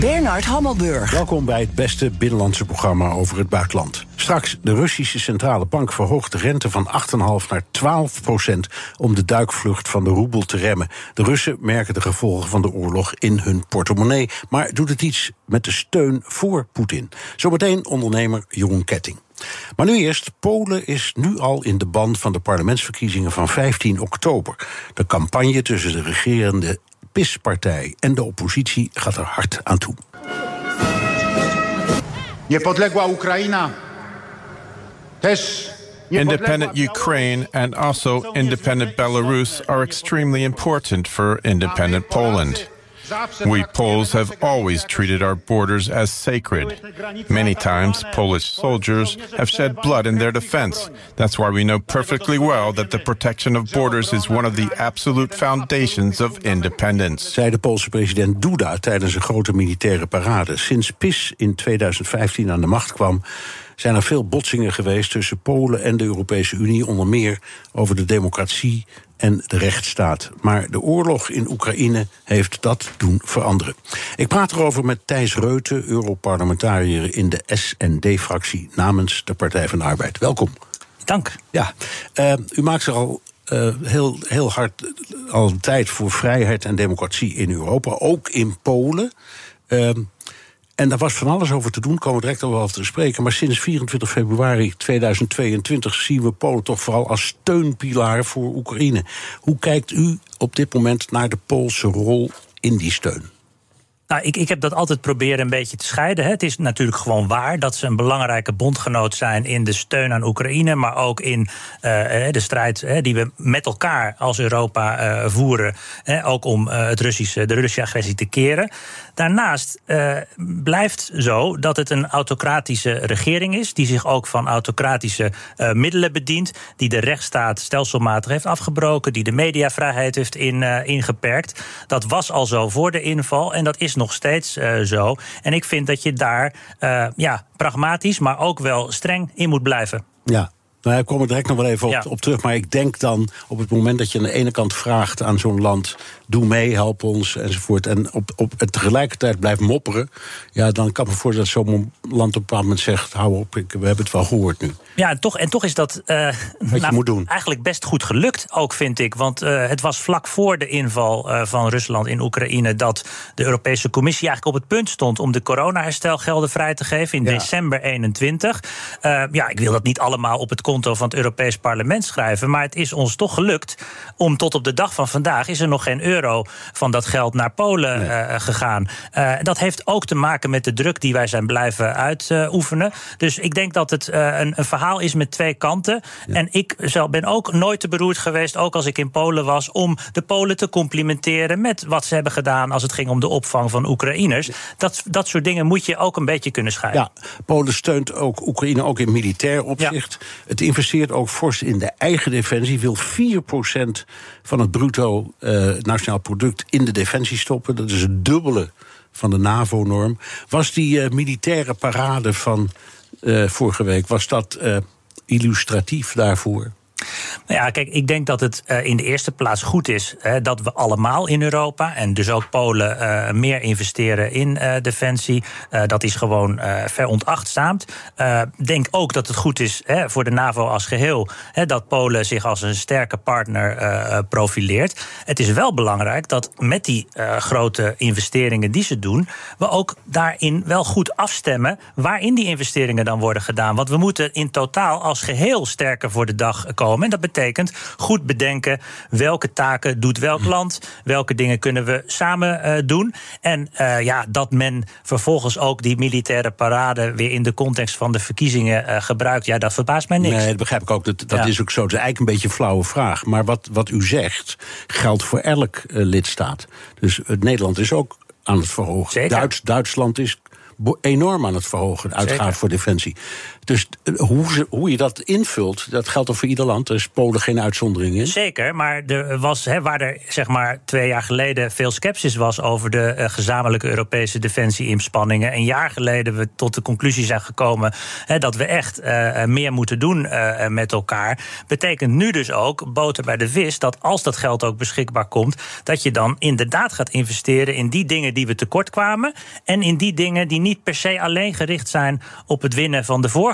Bernard Hammelburg. Welkom bij het beste binnenlandse programma over het buitenland. Straks, de Russische Centrale Bank verhoogt de rente van 8,5 naar 12 procent... om de duikvlucht van de roebel te remmen. De Russen merken de gevolgen van de oorlog in hun portemonnee... maar doet het iets met de steun voor Poetin? Zometeen ondernemer Jeroen Ketting. Maar nu eerst, Polen is nu al in de band van de parlementsverkiezingen van 15 oktober. De campagne tussen de regerende PIS-partij en de oppositie gaat er hard aan toe. Niepodległa Ukraina też Independent Ukraine and also independent Belarus are extremely important for independent Poland. We Poles have always treated our borders as sacred. Many times, Polish soldiers have shed blood in their defense. That's why we know perfectly well that the protection of borders is one of the absolute foundations of independence. Zei de Poolse president Duda tijdens een grote militaire parade. Sinds PIS in 2015 aan de macht kwam, zijn er veel botsingen geweest tussen Polen en de Europese Unie, onder meer over de democratie en de rechtsstaat. Maar de oorlog in Oekraïne heeft dat doen veranderen. Ik praat erover met Thijs Reuten, Europarlementariër in de SND-fractie namens de Partij van de Arbeid. Welkom. Dank. Ja, uh, u maakt zich al uh, heel, heel hard al een tijd voor vrijheid en democratie in Europa, ook in Polen. Uh, en daar was van alles over te doen, komen we direct over te spreken. Maar sinds 24 februari 2022 zien we Polen toch vooral als steunpilaar voor Oekraïne. Hoe kijkt u op dit moment naar de Poolse rol in die steun? Nou, ik, ik heb dat altijd proberen een beetje te scheiden. Het is natuurlijk gewoon waar dat ze een belangrijke bondgenoot zijn in de steun aan Oekraïne, maar ook in uh, de strijd uh, die we met elkaar als Europa voeren. ook om het Russische, de Russische agressie te keren. Daarnaast blijft zo dat het een autocratische regering is, die zich ook van autocratische middelen bedient, die de rechtsstaat stelselmatig heeft afgebroken, die de mediavrijheid heeft in, ingeperkt. Dat was al zo voor de inval en dat is nog nog steeds uh, zo. En ik vind dat je daar uh, ja, pragmatisch, maar ook wel streng in moet blijven. Ja, nou, ik kom er direct nog wel even op, ja. op, terug. Maar ik denk dan op het moment dat je aan de ene kant vraagt aan zo'n land: doe mee, help ons enzovoort. En op, op, en tegelijkertijd blijft mopperen. Ja, dan kan ik me voorstellen dat zo'n land op een bepaald moment zegt: hou op, ik, we hebben het wel gehoord nu. Ja, en toch, en toch is dat uh, Wat nou, moet doen. eigenlijk best goed gelukt, ook vind ik. Want uh, het was vlak voor de inval uh, van Rusland in Oekraïne dat de Europese Commissie eigenlijk op het punt stond om de coronaherstelgelden vrij te geven in ja. december 21. ja, ik wil dat niet allemaal op het konto van het Europees Parlement schrijven, maar het is ons toch gelukt om tot op de dag van vandaag is er nog geen euro van dat geld naar Polen nee. gegaan. dat heeft ook te maken met de druk die wij zijn blijven uitoefenen. dus ik denk dat het een, een verhaal verhaal is met twee kanten. Ja. En ik zelf ben ook nooit te beroerd geweest, ook als ik in Polen was, om de Polen te complimenteren met wat ze hebben gedaan als het ging om de opvang van Oekraïners. Dat, dat soort dingen moet je ook een beetje kunnen scheiden. Ja, Polen steunt ook Oekraïne ook in militair opzicht. Ja. Het investeert ook fors in de eigen defensie, wil 4% van het bruto uh, nationaal product in de defensie stoppen. Dat is het dubbele van de NAVO-norm. Was die uh, militaire parade van uh, vorige week, was dat uh, illustratief daarvoor? Nou ja, kijk, ik denk dat het uh, in de eerste plaats goed is dat we allemaal in Europa en dus ook Polen uh, meer investeren in defensie. dat is gewoon veronachtzaamt. Ik denk ook dat het goed is voor de NAVO als geheel dat Polen zich als een sterke partner profileert. Het is wel belangrijk dat met die grote investeringen die ze doen, we ook daarin wel goed afstemmen waarin die investeringen dan worden gedaan. Want we moeten in totaal als geheel sterker voor de dag komen. En dat betekent goed bedenken welke taken doet welk land, welke dingen kunnen we samen uh, doen. En uh, ja, dat men vervolgens ook die militaire parade weer in de context van de verkiezingen uh, gebruikt, ja, dat verbaast mij niks. Nee, dat begrijp ik ook. Dat, dat ja. is ook zo. Het is eigenlijk een beetje een flauwe vraag. Maar wat, wat u zegt, geldt voor elk lidstaat. Dus Nederland is ook aan het verhogen. Zeker. Duits, Duitsland is enorm aan het verhogen, de uitgaven voor defensie. Dus eh, hoe, je dat invult, dat geldt toch voor ieder land. Er is Polen geen uitzondering in. Zeker, maar er was, waar er zeg maar twee jaar geleden veel sceptisch was over de eh, gezamenlijke Europese defensie-inspanningen. Een jaar geleden we tot de conclusie zijn gekomen dat we echt eh, meer moeten doen met elkaar. Betekent nu dus ook, boter bij de vis, dat als dat geld ook beschikbaar komt, dat je dan inderdaad gaat investeren in die dingen die we tekort kwamen. En in die dingen die niet per se alleen gericht zijn op het winnen van de vorige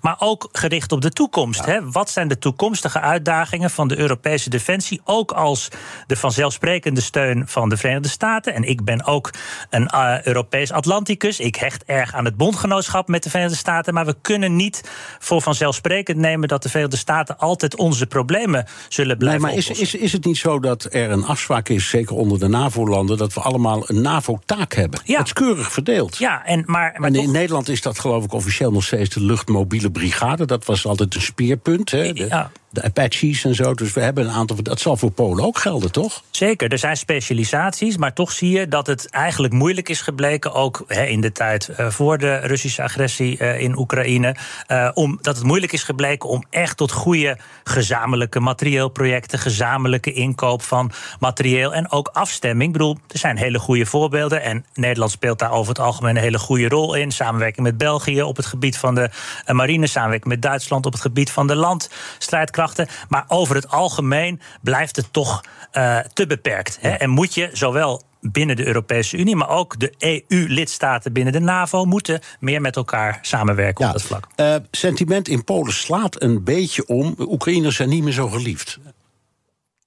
maar ook gericht op de toekomst. Hè? Wat zijn de toekomstige uitdagingen van de Europese defensie? Ook als de vanzelfsprekende steun van de Verenigde Staten. En ik ben ook een eh, Europees Atlanticus. Ik hecht erg aan het bondgenootschap met de Verenigde Staten. Maar we kunnen niet voor vanzelfsprekend nemen dat de Verenigde Staten altijd onze problemen zullen Nee, blijven maar is, is, is het niet zo dat er een afspraak is, zeker onder de NAVO-landen, dat we allemaal een NAVO-taak hebben? Ja. Het is keurig verdeeld. Ja, en, maar, maar in toch- Nederland is dat geloof ik officieel nog steeds de luchtmobiele brigade. Dat was altijd een speerpunt. Hè? Ja. De Apaches en zo. Dus we hebben een aantal. Dat zal voor Polen ook gelden, toch? Zeker, er zijn specialisaties, maar toch zie je dat het eigenlijk moeilijk is gebleken, ook in de tijd eh, voor de Russische agressie eh, in Oekraïne, eh, om, dat het moeilijk is gebleken om echt tot goede gezamenlijke materieelprojecten, gezamenlijke inkoop van materieel en ook afstemming. Ik bedoel, er zijn hele goede voorbeelden en Nederland speelt daar over het algemeen een hele goede rol in. Samenwerking met België op het gebied van de marine, samenwerking met Duitsland op het gebied van de landstrijdkrachten. Maar over het algemeen blijft het toch eh, te beperkt. Hè? En moet je zowel binnen de Europese Unie, maar ook de EU-lidstaten binnen de NAVO moeten meer met elkaar samenwerken op dat vlak. Eh, sentiment in Polen slaat een beetje om. Oekraïners zijn niet meer zo geliefd.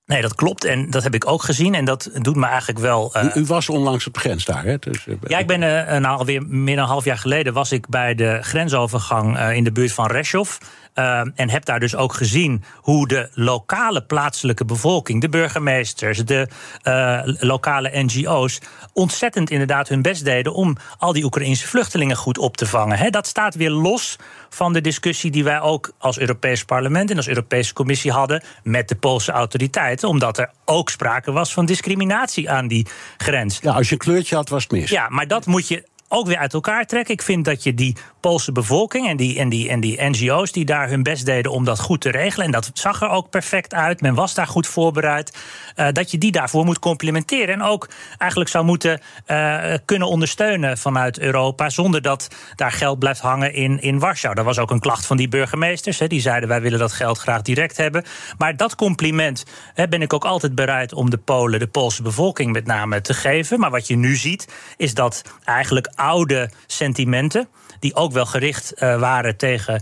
Nee, dat klopt. En dat heb ik ook gezien. En dat doet me eigenlijk wel. eh, U, u was onlangs op de grens daar, hè? Dus, Ja, ik ben nou, alweer meer dan een half jaar geleden was ik bij de grensovergang in de buurt van Reshov. Eh, en heb daar dus ook gezien hoe de lokale plaatselijke bevolking, de burgemeesters, de eh, lokale NGO's, ontzettend inderdaad hun best deden om al die Oekraïnse vluchtelingen goed op te vangen. Dat staat weer los van de discussie die wij ook als Europees Parlement en als Europese Commissie hadden met de Poolse autoriteiten, omdat er ook sprake was van discriminatie aan die grens. ja, als je een kleurtje had, was het mis. Ja, maar dat moet je ook weer uit elkaar trekken. Ik vind dat je die Poolse bevolking en die, en, die, en die NGO's die daar hun best deden om dat goed te regelen. En dat zag er ook perfect uit. Men was daar goed voorbereid. Eh, dat je die daarvoor moet complimenteren. En ook eigenlijk zou moeten eh, kunnen ondersteunen vanuit Europa. Zonder dat daar geld blijft hangen in, in Warschau. Dat was ook een klacht van die burgemeesters. Die zeiden wij willen dat geld graag direct hebben. Maar dat compliment ben ik ook altijd bereid om de Polen, de Poolse bevolking met name te geven. Maar wat je nu ziet, is dat eigenlijk oude sentimenten die ook wel gericht eh, waren tegen,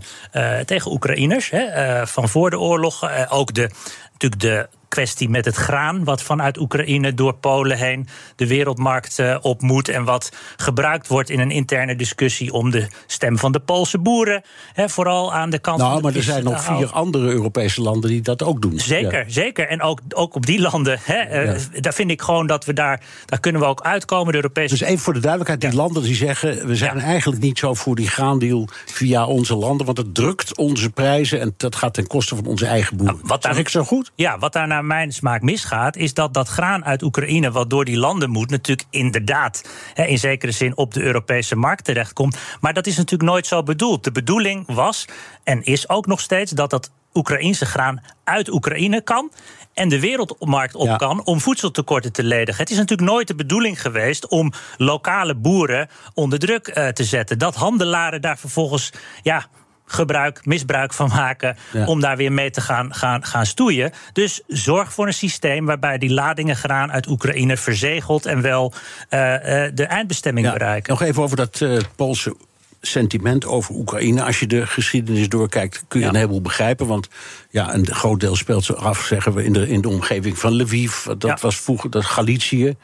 tegen Oekraïners hè, van voor de oorlog. Ook de, natuurlijk de kwestie met het graan, wat vanuit Oekraïne door Polen heen de wereldmarkt eh, op moet. En wat gebruikt wordt in een interne discussie om de stem van de Poolse boeren, vooral aan de kant van Nou, de maar er zijn nog vier houden. andere Europese landen die dat ook doen. Zeker, Ja. zeker. En ook, ook op die landen, eh, daar vind ik gewoon dat we daar, daar kunnen we ook uitkomen. De Europese Dus even voor de duidelijkheid, die landen die zeggen... we zijn eigenlijk niet zo voor die graandeal via onze landen... want het drukt onze prijzen en dat gaat ten koste van onze eigen boeren. Nou, wat Zeg daar- ik zo goed? Ja, wat daar naar mijn smaak misgaat, is dat dat graan uit Oekraïne, wat door die landen moet, natuurlijk inderdaad hè, in zekere zin op de Europese markt terechtkomt. Maar dat is natuurlijk nooit zo bedoeld. De bedoeling was en is ook nog steeds dat dat Oekraïnse graan uit Oekraïne kan. En de wereldmarkt op Ja. kan om voedseltekorten te ledigen. Het is natuurlijk nooit de bedoeling geweest om lokale boeren onder druk eh, te zetten. Dat handelaren daar vervolgens ja, gebruik, misbruik van maken. Ja. om daar weer mee te gaan, gaan, gaan stoeien. Dus zorg voor een systeem waarbij die ladingen graan uit Oekraïne verzegeld en wel eh, eh, de eindbestemming Ja, bereiken. Nog even over dat eh, Poolse sentiment over Oekraïne. Als je de geschiedenis doorkijkt, kun je Ja. een heleboel begrijpen. Want ja, een groot deel speelt zich af, zeggen we, in de, in de omgeving van Lviv. Dat Ja. was vroeger dat Galicië.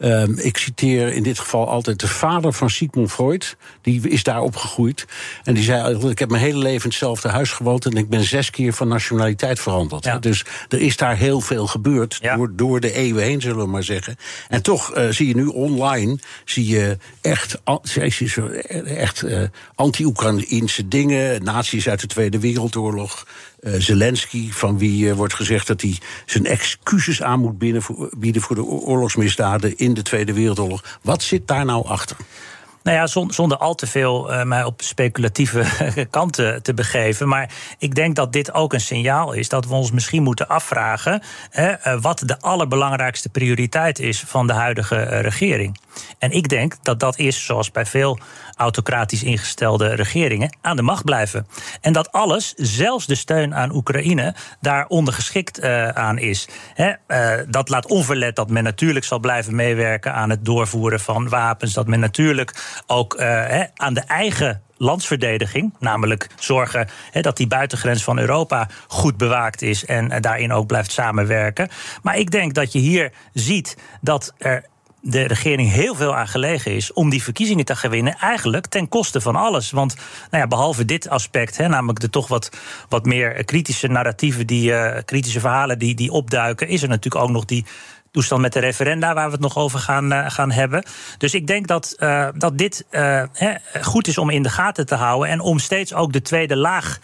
Ehm, ik citeer in dit geval altijd de vader van Sigmund Freud. Die is daar opgegroeid. En die zei: Ik heb mijn hele leven in hetzelfde huis gewoond. En ik ben zes keer van nationaliteit veranderd. Ja. Dus er is daar heel veel gebeurd. Ja. Door, door de eeuwen heen, zullen we maar zeggen. En toch eh, zie je nu online zie je echt, zo- echt eh, anti-Oekraïnse dingen. Nazi's uit de Tweede Wereldoorlog. Eh, Zelensky, van wie eh, wordt gezegd dat hij zijn excuses aan moet binnen voor- bieden voor de oor- oorlogsmisdaden in de Tweede Wereldoorlog. Wat zit daar nou achter? Nou ja, zonder al te veel uh, mij op speculatieve kanten te begeven. Maar ik denk dat dit ook een signaal is dat we ons misschien moeten afvragen hè, wat de allerbelangrijkste prioriteit is van de huidige regering. En ik denk dat dat is, zoals bij veel autocratisch ingestelde regeringen, aan de macht blijven. En dat alles, zelfs de steun aan Oekraïne, daar ondergeschikt uh, aan is. dat laat onverlet dat men natuurlijk zal blijven meewerken aan het doorvoeren van wapens. Dat men natuurlijk ook uh, aan de eigen landsverdediging. Namelijk zorgen dat die buitengrens van Europa goed bewaakt is en daarin ook blijft samenwerken. Maar ik denk dat je hier ziet dat er de regering heel veel aan gelegen is om die verkiezingen te gewinnen. Eigenlijk ten koste van alles. Want nou ja, behalve dit aspect, hè, namelijk de toch wat, wat meer kritische narratieven, die, uh, kritische verhalen die, die opduiken, is er natuurlijk ook nog die toestand met de referenda, waar we het nog over gaan, uh, gaan hebben. Dus ik denk dat, uh, dat dit uh, goed is om in de gaten te houden en om steeds ook de tweede laag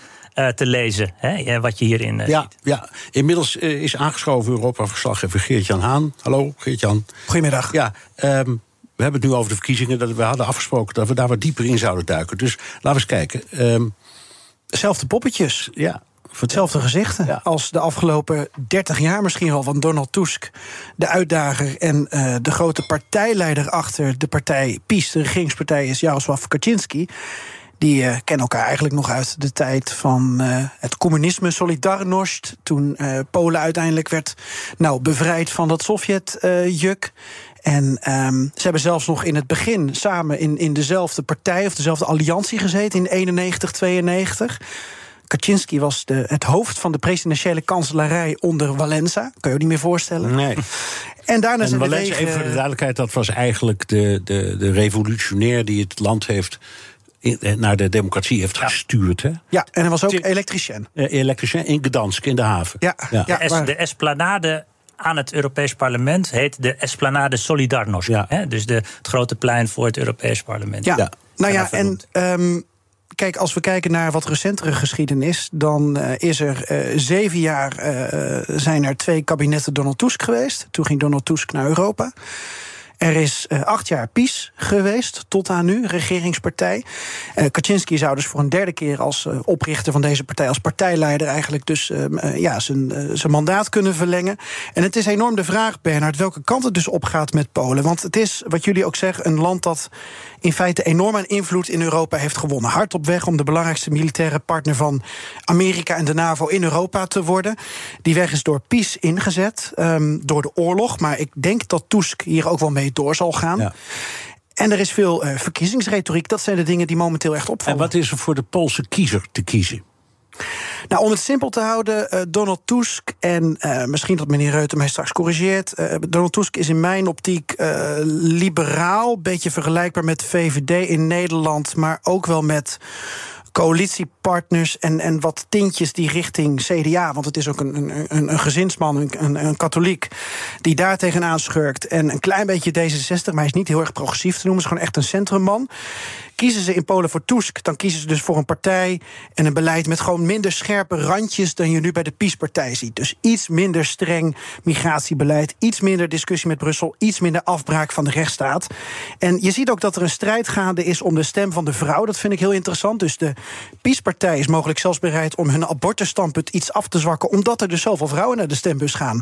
te lezen, hè, wat je hierin ja, ziet. Ja, inmiddels is aangeschoven Europa-verslaggever Geert-Jan Haan. Hallo, Geert-Jan. Goedemiddag. Ja, um, we hebben het nu over de verkiezingen. Dat we hadden afgesproken dat we daar wat dieper in zouden duiken. Dus laten we eens kijken. Um, Zelfde poppetjes. Ja. Hetzelfde gezichten ja. als de afgelopen 30 jaar misschien al van Donald Tusk, de uitdager en uh, de grote partijleider achter de partij PiS, de regeringspartij, is Jaroslav Kaczynski. Die uh, kennen elkaar eigenlijk nog uit de tijd van uh, het communisme, Solidarność. Toen uh, Polen uiteindelijk werd nou, bevrijd van dat Sovjet-juk. En um, ze hebben zelfs nog in het begin samen in, in dezelfde partij of dezelfde alliantie gezeten in 91, 92. Kaczynski was de, het hoofd van de presidentiële kanselarij onder Walensa. Kan je je niet meer voorstellen? Nee. En daarna en zijn Walensa, wegen... even voor de duidelijkheid, dat was eigenlijk de, de, de revolutionair die het land heeft naar de democratie heeft ja. gestuurd. Hè? Ja, en hij was ook elektricien. Uh, elektricien in Gdansk, in de haven. Ja, ja. ja es, de Esplanade aan het Europees Parlement heet de Esplanade Solidarność. Ja. Hè? Dus de, het grote plein voor het Europees Parlement. Ja, ja. nou ja, en... Kijk, als we kijken naar wat recentere geschiedenis, dan uh, is er uh, zeven jaar uh, zijn er twee kabinetten Donald Tusk geweest. Toen ging Donald Tusk naar Europa. Er is acht jaar PiS geweest, tot aan nu, regeringspartij. Uh, Kaczynski zou dus voor een derde keer als oprichter van deze partij, als partijleider, eigenlijk dus ja, zijn, zijn mandaat kunnen verlengen. En het is enorm de vraag, Bernard, welke kant het dus opgaat met Polen. Want het is, wat jullie ook zeggen, een land dat in feite enorm aan invloed in Europa heeft gewonnen. Hard op weg om de belangrijkste militaire partner van Amerika en de NAVO in Europa te worden. Die weg is door PiS ingezet, um, door de oorlog. Maar ik denk dat Tusk hier ook wel mee door zal gaan. Ja. En er is veel uh, verkiezingsretoriek. Dat zijn de dingen die momenteel echt opvallen. En wat is er voor de Poolse kiezer te kiezen? Nou, om het simpel te houden, uh, Donald Tusk en uh, misschien dat meneer Reuter mij straks corrigeert. Uh, Donald Tusk is in mijn optiek liberaal, beetje vergelijkbaar met VVD in Nederland, maar ook wel met coalitiepartners en, en wat tintjes die richting CDA, want het is ook een, een, een gezinsman, een, een, een katholiek, die daar tegenaan schurkt. En een klein beetje D66, maar hij is niet heel erg progressief te noemen, is gewoon echt een centrumman. Kiezen ze in Polen voor Tusk, dan kiezen ze dus voor een partij en een beleid met gewoon minder scherpe randjes dan je nu bij de PiS-partij ziet. Dus iets minder streng migratiebeleid, iets minder discussie met Brussel, iets minder afbraak van de rechtsstaat. En je ziet ook dat er een strijd gaande is om de stem van de vrouw. Dat vind ik heel interessant. Dus de PiS-partij is mogelijk zelfs bereid om hun abortusstandpunt iets af te zwakken, omdat er dus zoveel vrouwen naar de stembus gaan.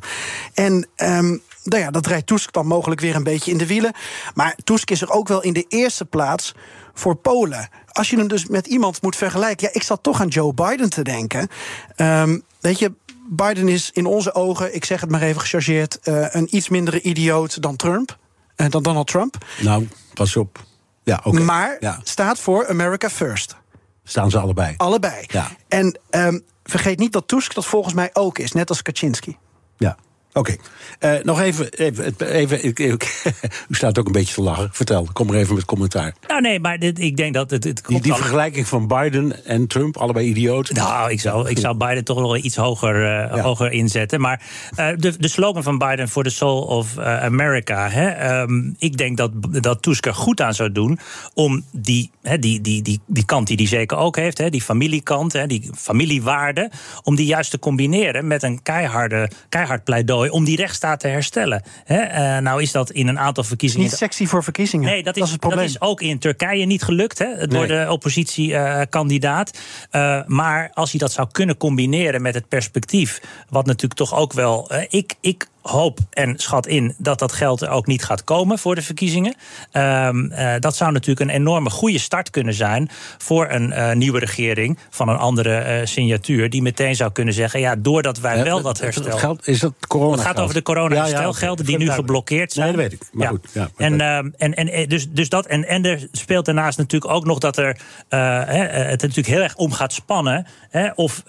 En um, nou ja, dat rijdt Tusk dan mogelijk weer een beetje in de wielen. Maar Tusk is er ook wel in de eerste plaats voor Polen. Als je hem dus met iemand moet vergelijken, ja, ik zat toch aan Joe Biden te denken. Um, weet je, Biden is in onze ogen, ik zeg het maar even gechargeerd, uh, een iets mindere idioot dan Trump, uh, dan Donald Trump. Nou, pas op. Ja, oké. Okay. Maar ja. staat voor America First. Staan ze allebei? Allebei. Ja. En um, vergeet niet dat Tusk dat volgens mij ook is, net als Kaczynski. Ja. Oké, okay. uh, nog even. even, even ik, ik, u staat ook een beetje te lachen. Vertel, kom maar even met commentaar. Nou, nee, maar dit, ik denk dat het. het die die vergelijking van Biden en Trump, allebei idioot. Nou, ik zou, ik zou Biden toch wel iets hoger, uh, ja. hoger inzetten. Maar uh, de, de slogan van Biden voor the soul of America. Hè, um, ik denk dat, dat Tusk er goed aan zou doen om die, hè, die, die, die, die kant die hij zeker ook heeft, hè, die familiekant, hè, die familiewaarde, om die juist te combineren met een keiharde, keihard pleidooi om die rechtsstaat te herstellen. Eh, nou is dat in een aantal verkiezingen. Niet sexy voor verkiezingen. Nee, dat is, het dat probleem. is ook in Turkije niet gelukt. Hè? Door Nee. de oppositiekandidaat. Eh, maar als hij dat zou kunnen combineren met het perspectief. wat natuurlijk toch ook wel. eh, ik, ik hoop en schat in dat dat geld er ook niet gaat komen voor de verkiezingen. Ehm, eh, dat zou natuurlijk een enorme goede start kunnen zijn. voor een eh, nieuwe regering van een andere eh, signatuur. die meteen zou kunnen zeggen: ja, doordat wij wel dat herstel. Geld, is dat corona? Het gaat over de corona-herstelgelden die nu geblokkeerd zijn. Nee, dat weet ik. Maar Ja. goed. Ja, En, ehm, en, en, en dus, dus dat, en, en er speelt daarnaast natuurlijk ook nog dat er het natuurlijk heel erg om gaat spannen. Hè, of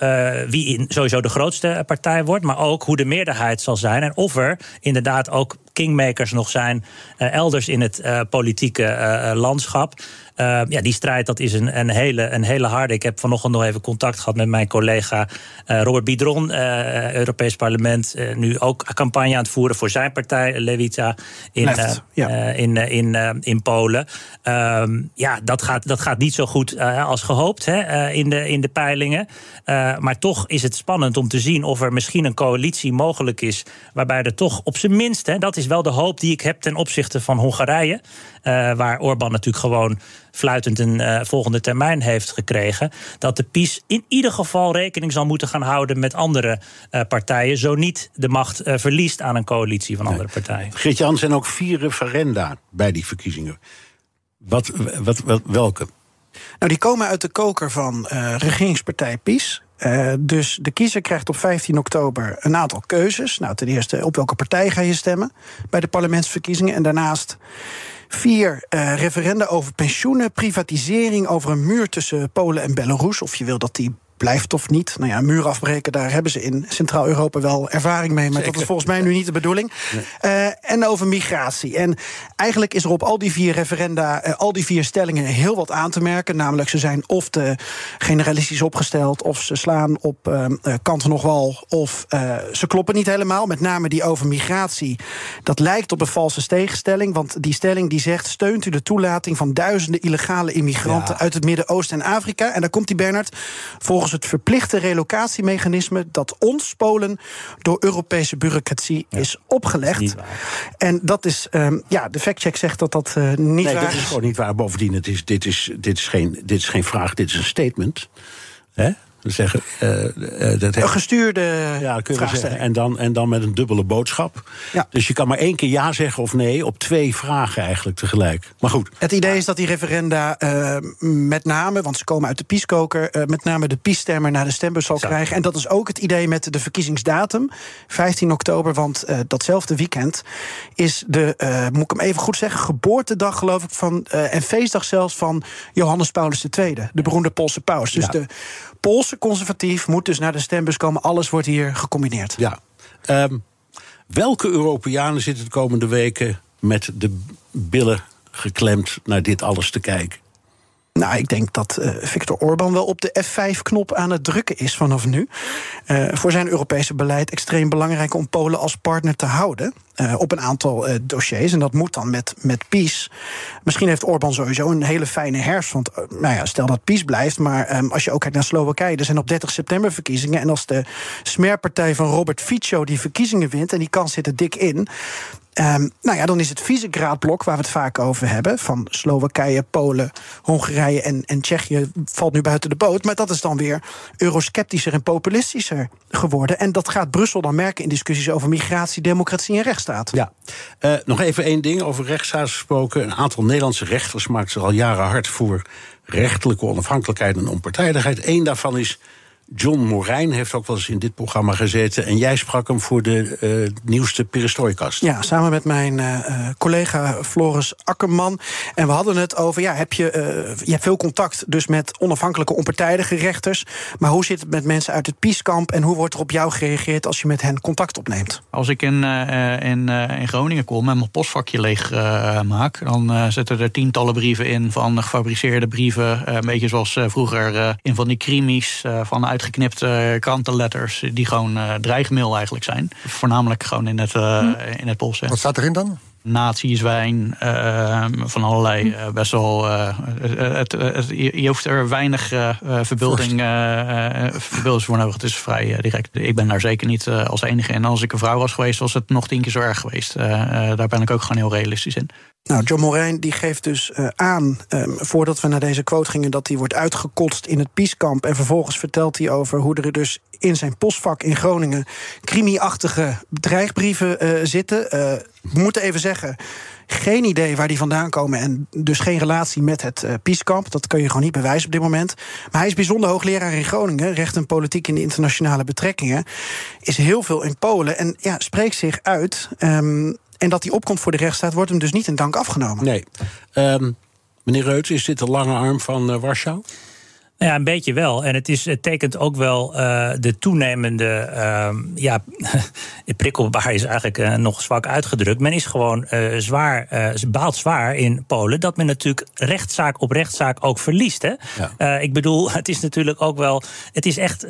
wie in, sowieso de grootste partij wordt, maar ook hoe de meerderheid zal zijn. En of er inderdaad ook kingmakers nog zijn eh, elders in het eh, politieke eh, landschap. Eh, ja, die strijd dat is een, een, hele, een hele harde. Ik heb vanochtend nog even contact gehad met mijn collega eh, Robert Bidron, eh, Europees Parlement. eh, nu ook campagne aan het voeren voor zijn partij, Levita, in, Left, eh, ja. eh, in, eh, in, eh, in Polen. Ehm, ja, dat gaat, dat gaat niet zo goed eh, als gehoopt hè, eh, in, de, in de peilingen. Eh, maar toch is het spannend om te zien of er misschien een coalitie mogelijk is. waarbij er toch op zijn minst, hè, dat is wel de hoop die ik heb ten opzichte van Hongarije. Eh, waar Orbán natuurlijk gewoon fluitend een eh, volgende termijn heeft gekregen. Dat de PiS in ieder geval rekening zal moeten gaan houden met andere eh, partijen. Zo niet de macht eh, verliest aan een coalitie van andere partijen. Geert-Jan, zijn ook vier referenda bij die verkiezingen. Wat, wat, wat, welke? Nou, die komen uit de koker van eh, regeringspartij PiS. Eh, dus de kiezer krijgt op 15 oktober een aantal keuzes. Nou, ten eerste, op welke partij ga je stemmen bij de parlementsverkiezingen? En daarnaast vier eh, referenda over pensioenen, privatisering, over een muur tussen Polen en Belarus. Of je wil dat die blijft of niet. Nou ja, muur afbreken, daar hebben ze in Centraal-Europa wel ervaring mee. Maar dat is volgens mij nu niet de bedoeling. Eh, en over migratie. En eigenlijk is er op al die vier referenda, eh, al die vier stellingen heel wat aan te merken. Namelijk, ze zijn of te generalistisch opgesteld, of ze slaan op eh, eh, kanten nog wel, of ze kloppen niet helemaal. Met name die over migratie. Dat lijkt op een valse tegenstelling. Want die stelling die zegt: steunt u de toelating van duizenden illegale immigranten Ja. uit het Midden-Oosten en Afrika? En daar komt die Bernard. Volgens het verplichte relocatiemechanisme dat ons Polen door Europese bureaucratie is opgelegd. En dat is, ehm, ja, de factcheck zegt dat dat eh, niet Nee, waar dat is gewoon niet waar. Bovendien, het is, dit, is, dit, is geen, dit is geen vraag, dit is een statement. Hè? Zeggen, eh, dat Een gestuurde ja, kunnen zeggen. En dan, en dan met een dubbele boodschap. Ja. Dus je kan maar één keer ja zeggen of nee op twee vragen eigenlijk tegelijk. Maar goed, Het idee is dat die referenda eh, met name, want ze komen uit de PiS-koker, eh, met name de PiS-stemmer naar de stembus zal Zo. krijgen. En dat is ook het idee met de verkiezingsdatum, 15 oktober. Want datzelfde weekend is de, moet ik hem even goed zeggen, geboortedag geloof ik van, en feestdag zelfs van Johannes Paulus II, de beroemde Poolse paus. Dus Ja. de Poolse conservatief moet dus naar de stembus komen. Alles wordt hier gecombineerd. ja. Ehm, welke Europeanen zitten de komende weken met de billen geklemd naar dit alles te kijken? Nou, ik denk dat eh, Viktor Orban wel op de F5-knop aan het drukken is vanaf nu. Eh, voor zijn Europese beleid extreem belangrijk om Polen als partner te houden. eh, op een aantal dossiers. En dat moet dan met, met PiS. Misschien heeft Orban sowieso een hele fijne herfst. Want nou ja, stel dat PiS blijft. Maar ehm, als je ook kijkt naar Slowakije. Er zijn op 30 september verkiezingen. En als de smerpartij van Robert Fico die verkiezingen wint. en die kans zit er dik in. Ehm, nou ja, dan is het Visegraad-blok waar we het vaak over hebben. Van Slowakije, Polen, Hongarije en, en Tsjechië valt nu buiten de boot. Maar dat is dan weer eurosceptischer en populistischer geworden. En dat gaat Brussel dan merken in discussies over migratie, democratie en rechtsstaat. Ja. Eh, nog even één ding over rechtsstaat gesproken. Een aantal Nederlandse rechters maakt zich al jaren hard voor rechtelijke onafhankelijkheid en onpartijdigheid. Eén daarvan is John Morijn, heeft ook wel eens in dit programma gezeten. En jij sprak hem voor de eh, nieuwste perestrooikast. Ja, samen met mijn eh, eh, collega Floris Akkerman. En we hadden het over, ja, heb je, eh, je hebt veel contact dus met onafhankelijke, onpartijdige rechters. Maar hoe zit het met mensen uit het Pieskamp en hoe wordt er op jou gereageerd als je met hen contact opneemt? Als ik in, eh, in, eh, in Groningen kom en mijn postvakje leeg maak, dan zitten er tientallen brieven in van gefabriceerde brieven. eh, een beetje zoals eh, vroeger eh, in van die krimis eh, van uitgeknipte krantenletters, die gewoon eh, dreigmail eigenlijk zijn. Voornamelijk gewoon in het, eh in het Pools. Wat staat erin dan? Nazi-zwijn, uh, van allerlei uh, best wel. Uh, het, het, je hoeft er weinig verbeelding, verbeelding voor nodig. Het is vrij direct. Ik ben daar zeker niet als enige in. Als ik een vrouw was geweest, was het nog tien keer zo erg geweest. daar ben ik ook gewoon heel realistisch in. Nou, John Morijn die geeft dus uh, aan, um, voordat we naar deze quote gingen, dat hij wordt uitgekotst in het Pieskamp. En vervolgens vertelt hij over hoe er dus in zijn postvak in Groningen crimi-achtige dreigbrieven uh, zitten. Uh, moeten even zeggen. Geen idee waar die vandaan komen en dus geen relatie met het uh, Pieskamp. Dat kun je gewoon niet bewijzen op dit moment. Maar hij is bijzonder hoogleraar in Groningen, recht en politiek in de internationale betrekkingen. Is heel veel in Polen en ja, spreekt zich uit. Um, en dat hij opkomt voor de rechtsstaat, wordt hem dus niet in dank afgenomen. Nee. Um, meneer Reuts, is dit de lange arm van uh, Warschau? Nou ja, een beetje wel. En het, is, het tekent ook wel uh, de toenemende. Uh, ja, prikkelbaar is eigenlijk uh, nog zwak uitgedrukt. Men is gewoon uh, zwaar, baalt zwaar in Polen. dat men natuurlijk rechtszaak op rechtszaak ook verliest. Hè? Ja. ik bedoel, het is natuurlijk ook wel. Het is echt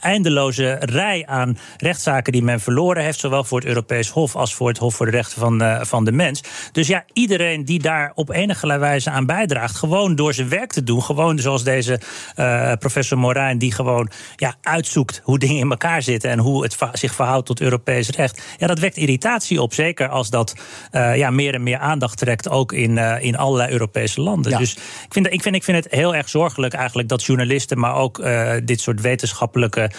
eindeloze rij aan rechtszaken die men verloren heeft. Zowel voor het Europees Hof als voor het Hof voor de Rechten van, van de Mens. Dus ja, iedereen die daar op enige wijze aan bijdraagt. gewoon door zijn werk te doen. gewoon zoals deze uh, professor Morijn, die gewoon ja, uitzoekt hoe dingen in elkaar zitten en hoe het zich verhoudt tot Europees recht. Ja, dat wekt irritatie op. Zeker als dat uh, ja, meer en meer aandacht trekt, ook in, uh, in allerlei Europese landen. Ja. Dus ik vind, ik, vind, ik vind het heel erg zorgelijk eigenlijk dat journalisten, maar ook dit soort wetenschappelijke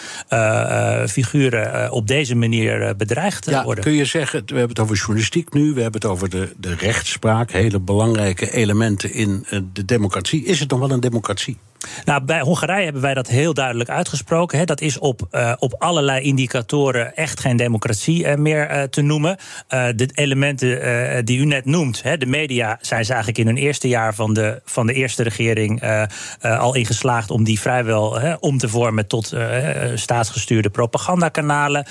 figuren op deze manier bedreigd ja, worden. Kun je zeggen, we hebben het over journalistiek nu, we hebben het over de, de rechtspraak, hele belangrijke elementen in de democratie. Is het nog wel een democratie? Gucci. Nou, bij Hongarije hebben wij dat heel duidelijk uitgesproken. Hè. Dat is op, uh, op allerlei indicatoren echt geen democratie uh, meer uh, te noemen. de elementen die u net noemt, hè, de media, zijn ze eigenlijk in hun eerste jaar van de, van de eerste regering al ingeslaagd om die vrijwel om te vormen tot staatsgestuurde propagandakanalen.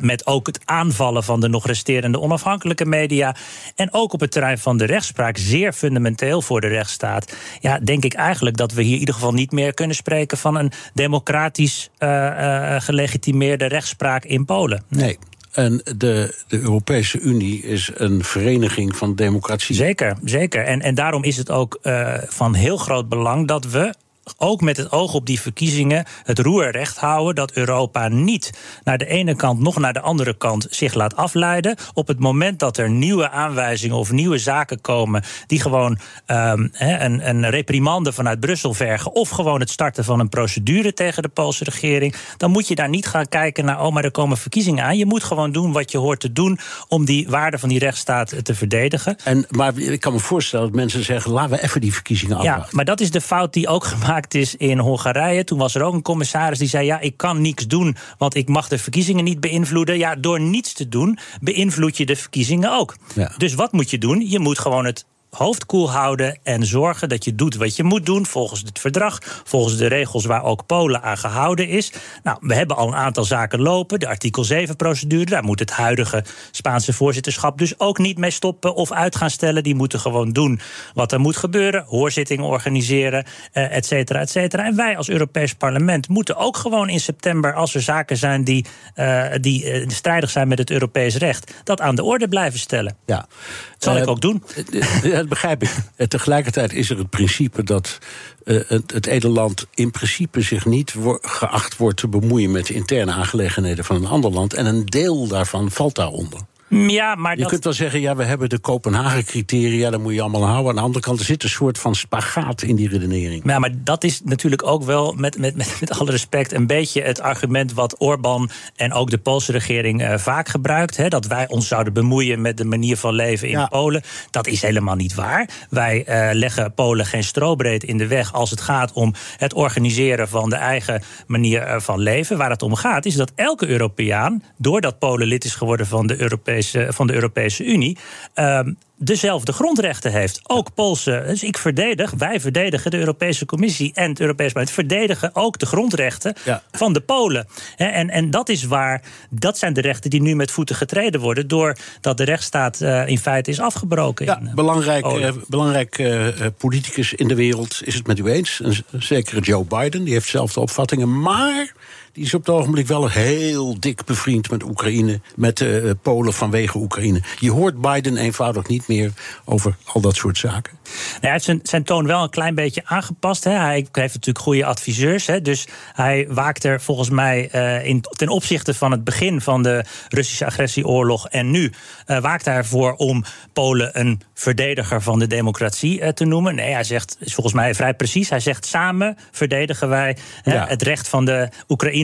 met ook het aanvallen van de nog resterende onafhankelijke media. En ook op het terrein van de rechtspraak, zeer fundamenteel voor de rechtsstaat. Ja, denk ik eigenlijk dat we hier in ieder geval niet meer kunnen spreken van een democratisch uh, uh, gelegitimeerde rechtspraak in Polen. Nee. En de, de Europese Unie is een vereniging van democratie. Zeker, zeker. En, en daarom is het ook uh, van heel groot belang dat we ook met het oog op die verkiezingen het roer recht houden dat Europa niet naar de ene kant nog naar de andere kant zich laat afleiden. Op het moment dat er nieuwe aanwijzingen of nieuwe zaken komen die gewoon um, een, een reprimande vanuit Brussel vergen of gewoon het starten van een procedure tegen de Poolse regering, dan moet je daar niet gaan kijken naar, oh maar er komen verkiezingen aan. Je moet gewoon doen wat je hoort te doen om die waarde van die rechtsstaat te verdedigen. En, maar ik kan me voorstellen dat mensen zeggen, laten we even die verkiezingen afwachten. Ja, maar dat is de fout die ook gemaakt is in Hongarije. Toen was er ook een commissaris die zei: Ja, ik kan niks doen, want ik mag de verkiezingen niet beïnvloeden. Ja, door niets te doen, beïnvloed je de verkiezingen ook. Ja. Dus wat moet je doen? Je moet gewoon het hoofd koel houden en zorgen dat je doet wat je moet doen volgens het verdrag, volgens de regels waar ook Polen aan gehouden is. Nou, we hebben al een aantal zaken lopen. De artikel 7-procedure, daar moet het huidige Spaanse voorzitterschap dus ook niet mee stoppen of uit gaan stellen. Die moeten gewoon doen wat er moet gebeuren, hoorzittingen organiseren, eh, et cetera, et cetera. En wij als Europees Parlement moeten ook gewoon in september, als er zaken zijn die, uh, die uh, strijdig zijn met het Europees recht, dat aan de orde blijven stellen. Ja. Dat zal ik ook doen dat begrijp ik. En tegelijkertijd is er het principe dat uh, het, het in principe zich niet geacht wordt te bemoeien met de interne aangelegenheden van een ander land. En een deel daarvan valt daaronder. Ja, maar je kunt wel zeggen, ja, we hebben de Kopenhagen-criteria, dat moet je allemaal houden. Aan de andere kant er zit een soort van spagaat in die redenering. Ja, maar dat is natuurlijk ook wel, met, met, met, met alle respect, een beetje het argument wat Orbán en ook de Poolse regering uh, vaak gebruikt. Hè, dat wij ons zouden bemoeien met de manier van leven in ja. Polen. Dat is helemaal niet waar. Wij uh, leggen Polen geen strobreed in de weg als het gaat om het organiseren van de eigen manier uh, van leven. Waar het om gaat, is dat elke Europeaan, doordat Polen lid is geworden van de Europese van de Europese Unie. Um, dezelfde grondrechten heeft. Ook Poolse. Dus ik verdedig, wij verdedigen de Europese Commissie en het Europees Parlement verdedigen ook de grondrechten Ja. van de Polen. En, en dat is waar, dat zijn de rechten die nu met voeten getreden worden, doordat de rechtsstaat eh, in feite is afgebroken. Ja, in, eh, belangrijk, eh, belangrijk eh, politicus in de wereld is het met u eens. Een z- zekere Joe Biden, die heeft dezelfde opvattingen. Maar die is op het ogenblik wel heel dik bevriend met Oekraïne, met eh, Polen vanwege Oekraïne. Je hoort Biden eenvoudig niet meer over al dat soort zaken. Nou, hij heeft zijn, zijn toon wel een klein beetje aangepast. Hè. Hij heeft natuurlijk goede adviseurs. Hè. Dus hij waakt er volgens mij eh, in, ten opzichte van het begin van de Russische agressieoorlog en nu eh, waakt hij ervoor om Polen een verdediger van de democratie te noemen. Nee, hij zegt, is volgens mij vrij precies. Hij zegt samen verdedigen wij Ja. het recht van de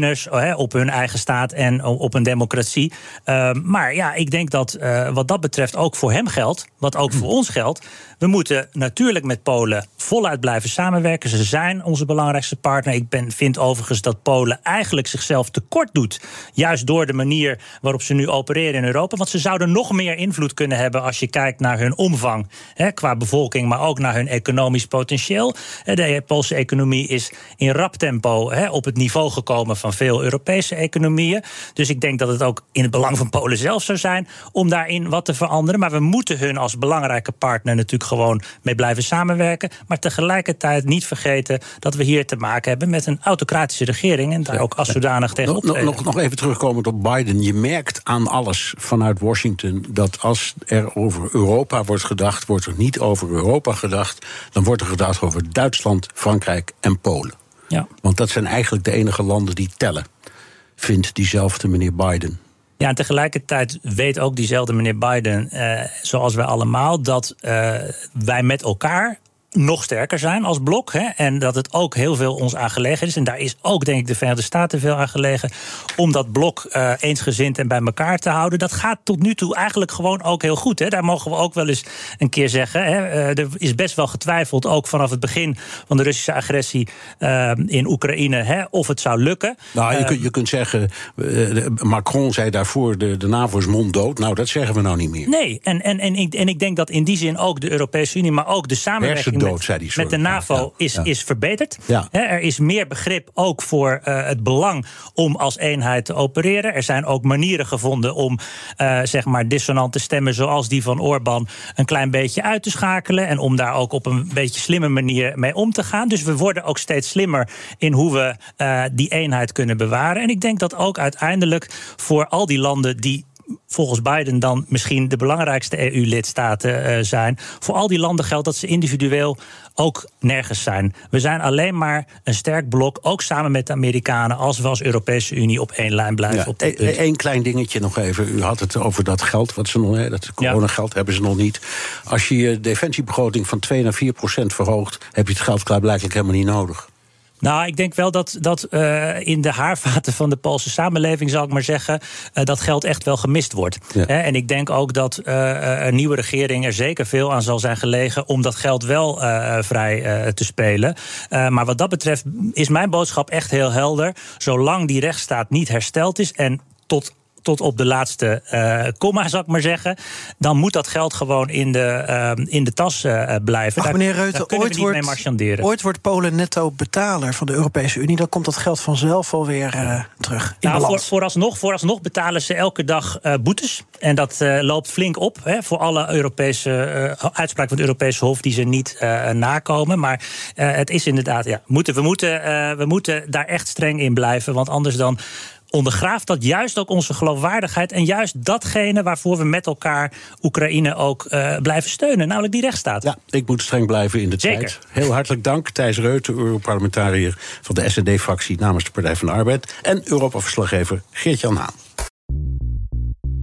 Oekraïners hè, op hun eigen staat en op een democratie. Ehm, maar ja, ik denk dat eh, wat dat betreft ook voor hem geldt, wat ook voor ons geldt. We moeten natuurlijk met Polen voluit blijven samenwerken. Ze zijn onze belangrijkste partner. Ik ben, vind overigens dat Polen eigenlijk zichzelf tekort doet. Juist door de manier waarop ze nu opereren in Europa. Want ze zouden nog meer invloed kunnen hebben als je kijkt naar hun omvang hè, qua bevolking, maar ook naar hun economisch potentieel. Eh, De Poolse economie is in rap tempo hè, op het niveau gekomen van veel Europese economieën. Dus ik denk dat het ook in het belang van Polen zelf zou zijn om daarin wat te veranderen. Maar we moeten hun als belangrijke partner natuurlijk gewoon mee blijven samenwerken. Maar tegelijkertijd niet vergeten dat we hier te maken hebben met een autocratische regering en daar ook als zodanig tegen Nog, nog, optreden. nog, nog even terugkomend op Biden. Je merkt aan alles vanuit Washington dat als er over Europa wordt gedacht, wordt er niet over Europa gedacht. Dan wordt er gedacht over Duitsland, Frankrijk en Polen. Ja. Want dat zijn eigenlijk de enige landen die tellen, vindt diezelfde meneer Biden. Ja, en tegelijkertijd weet ook diezelfde meneer Biden, eh, zoals wij allemaal, dat eh, wij met elkaar nog sterker zijn als blok. Hè, en dat het ook heel veel ons aangelegen is. En daar is ook, denk ik, de Verenigde Staten veel aan gelegen. Om dat blok eh, eensgezind en bij elkaar te houden. Dat gaat tot nu toe eigenlijk gewoon ook heel goed. Hè. Daar mogen we ook wel eens een keer zeggen. Hè. Eh, er is best wel getwijfeld, ook vanaf het begin van de Russische agressie eh, in Oekraïne, hè, of het zou lukken. Nou, je, kunt, je kunt zeggen, Macron zei daarvoor, de, de NAVO is monddood. Nou, dat zeggen we nou niet meer. Nee, en, en, en, ik, en ik denk dat in die zin ook de Europese Unie, maar ook de samenwerking Met, zei de NAVO Ja, is, ja. is verbeterd. Ja. Er is meer begrip ook voor eh, het belang om als eenheid te opereren. Er zijn ook manieren gevonden om eh, zeg maar dissonante stemmen zoals die van Orbán een klein beetje uit te schakelen. En om daar ook op een beetje slimme manier mee om te gaan. Dus we worden ook steeds slimmer in hoe we eh, die eenheid kunnen bewaren. En ik denk dat ook uiteindelijk voor al die landen die volgens Biden dan misschien de belangrijkste EU-lidstaten eh, zijn. Voor al die landen geldt dat ze individueel ook nergens zijn. We zijn alleen maar een sterk blok, ook samen met de Amerikanen, als we als Europese Unie op één lijn blijven. Ja, op dit punt. Eén klein dingetje nog even. U had het over dat geld, wat ze nog, dat coronageld hebben ze nog niet. Als je je defensiebegroting van 2 naar 4 procent verhoogt, heb je het geld klaarblijkelijk helemaal niet nodig. Nou, ik denk wel dat, dat eh, in de haarvaten van de Poolse samenleving, zal ik maar zeggen, eh, dat geld echt wel gemist wordt. Ja. En ik denk ook dat eh, een nieuwe regering er zeker veel aan zal zijn gelegen om dat geld wel vrij te spelen. Maar wat dat betreft is mijn boodschap echt heel helder. Zolang die rechtsstaat niet hersteld is en tot tot op de laatste eh komma, zal ik maar zeggen. Dan moet dat geld gewoon in de, eh, in de tas eh, blijven. Ach, Daar- meneer daar kunnen ooit we niet mee wordt, ooit wordt Polen netto betaler van de Europese Unie. Dan komt dat geld vanzelf alweer terug in Nou, voor, vooralsnog, vooralsnog betalen ze elke dag boetes. En dat loopt flink op hè, voor alle Europese uitspraken van het Europese Hof die ze niet nakomen. Maar het is inderdaad, ja, moeten, we, moeten, we moeten daar echt streng in blijven. Want anders dan ondergraaft dat juist ook onze geloofwaardigheid. En juist datgene waarvoor we met elkaar Oekraïne ook eh, blijven steunen, namelijk die rechtsstaat. Ja, ik moet streng blijven in de Zeker. tijd. Heel hartelijk dank, Thijs Reuten, Europarlementariër van de SND-fractie namens de Partij van de Arbeid. En Europa-verslaggever Geert-Jan Haan.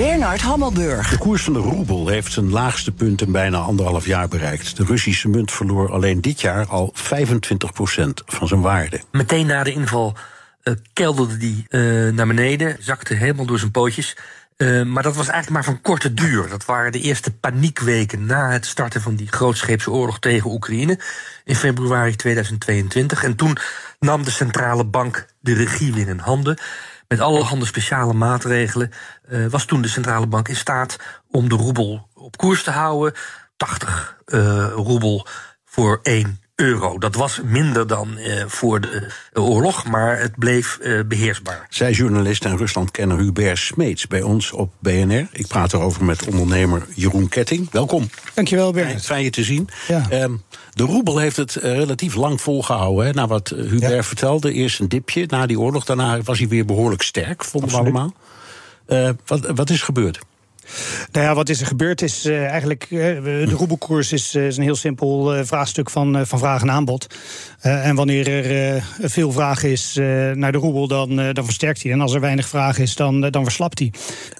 Bernard Hammelburg. De koers van de roebel heeft zijn laagste punt in bijna anderhalf jaar bereikt. De Russische munt verloor alleen dit jaar al 25% van zijn waarde. Meteen na de inval uh, kelderde die uh, naar beneden, zakte helemaal door zijn pootjes. Uh, maar dat was eigenlijk maar van korte duur. Dat waren de eerste paniekweken na het starten van die grootscheepse oorlog tegen Oekraïne in februari 2022. En toen nam de centrale bank de regie weer in handen. Met allerhande speciale maatregelen uh, was toen de centrale bank in staat om de roebel op koers te houden. 80 uh, roebel voor 1 euro. Dat was minder dan uh, voor de uh, oorlog, maar het bleef uh, beheersbaar. Zij journalist en Ruslandkenner Hubert Smeets bij ons op BNR. Ik praat erover met ondernemer Jeroen Ketting. Welkom. Dankjewel, Bert. Fijn je te zien. Ja. Um, de roebel heeft het relatief lang volgehouden. Hè, na wat Hubert ja. vertelde. Eerst een dipje na die oorlog. Daarna was hij weer behoorlijk sterk, vonden we allemaal. wat, wat is gebeurd? Nou ja, wat is er gebeurd is uh, eigenlijk... Uh, de roebelkoers is, uh, is, een heel simpel vraagstuk van, van vraag en aanbod. en wanneer er veel vraag is naar de roebel, dan, dan versterkt hij. En als er weinig vraag is, dan, dan verslapt hij.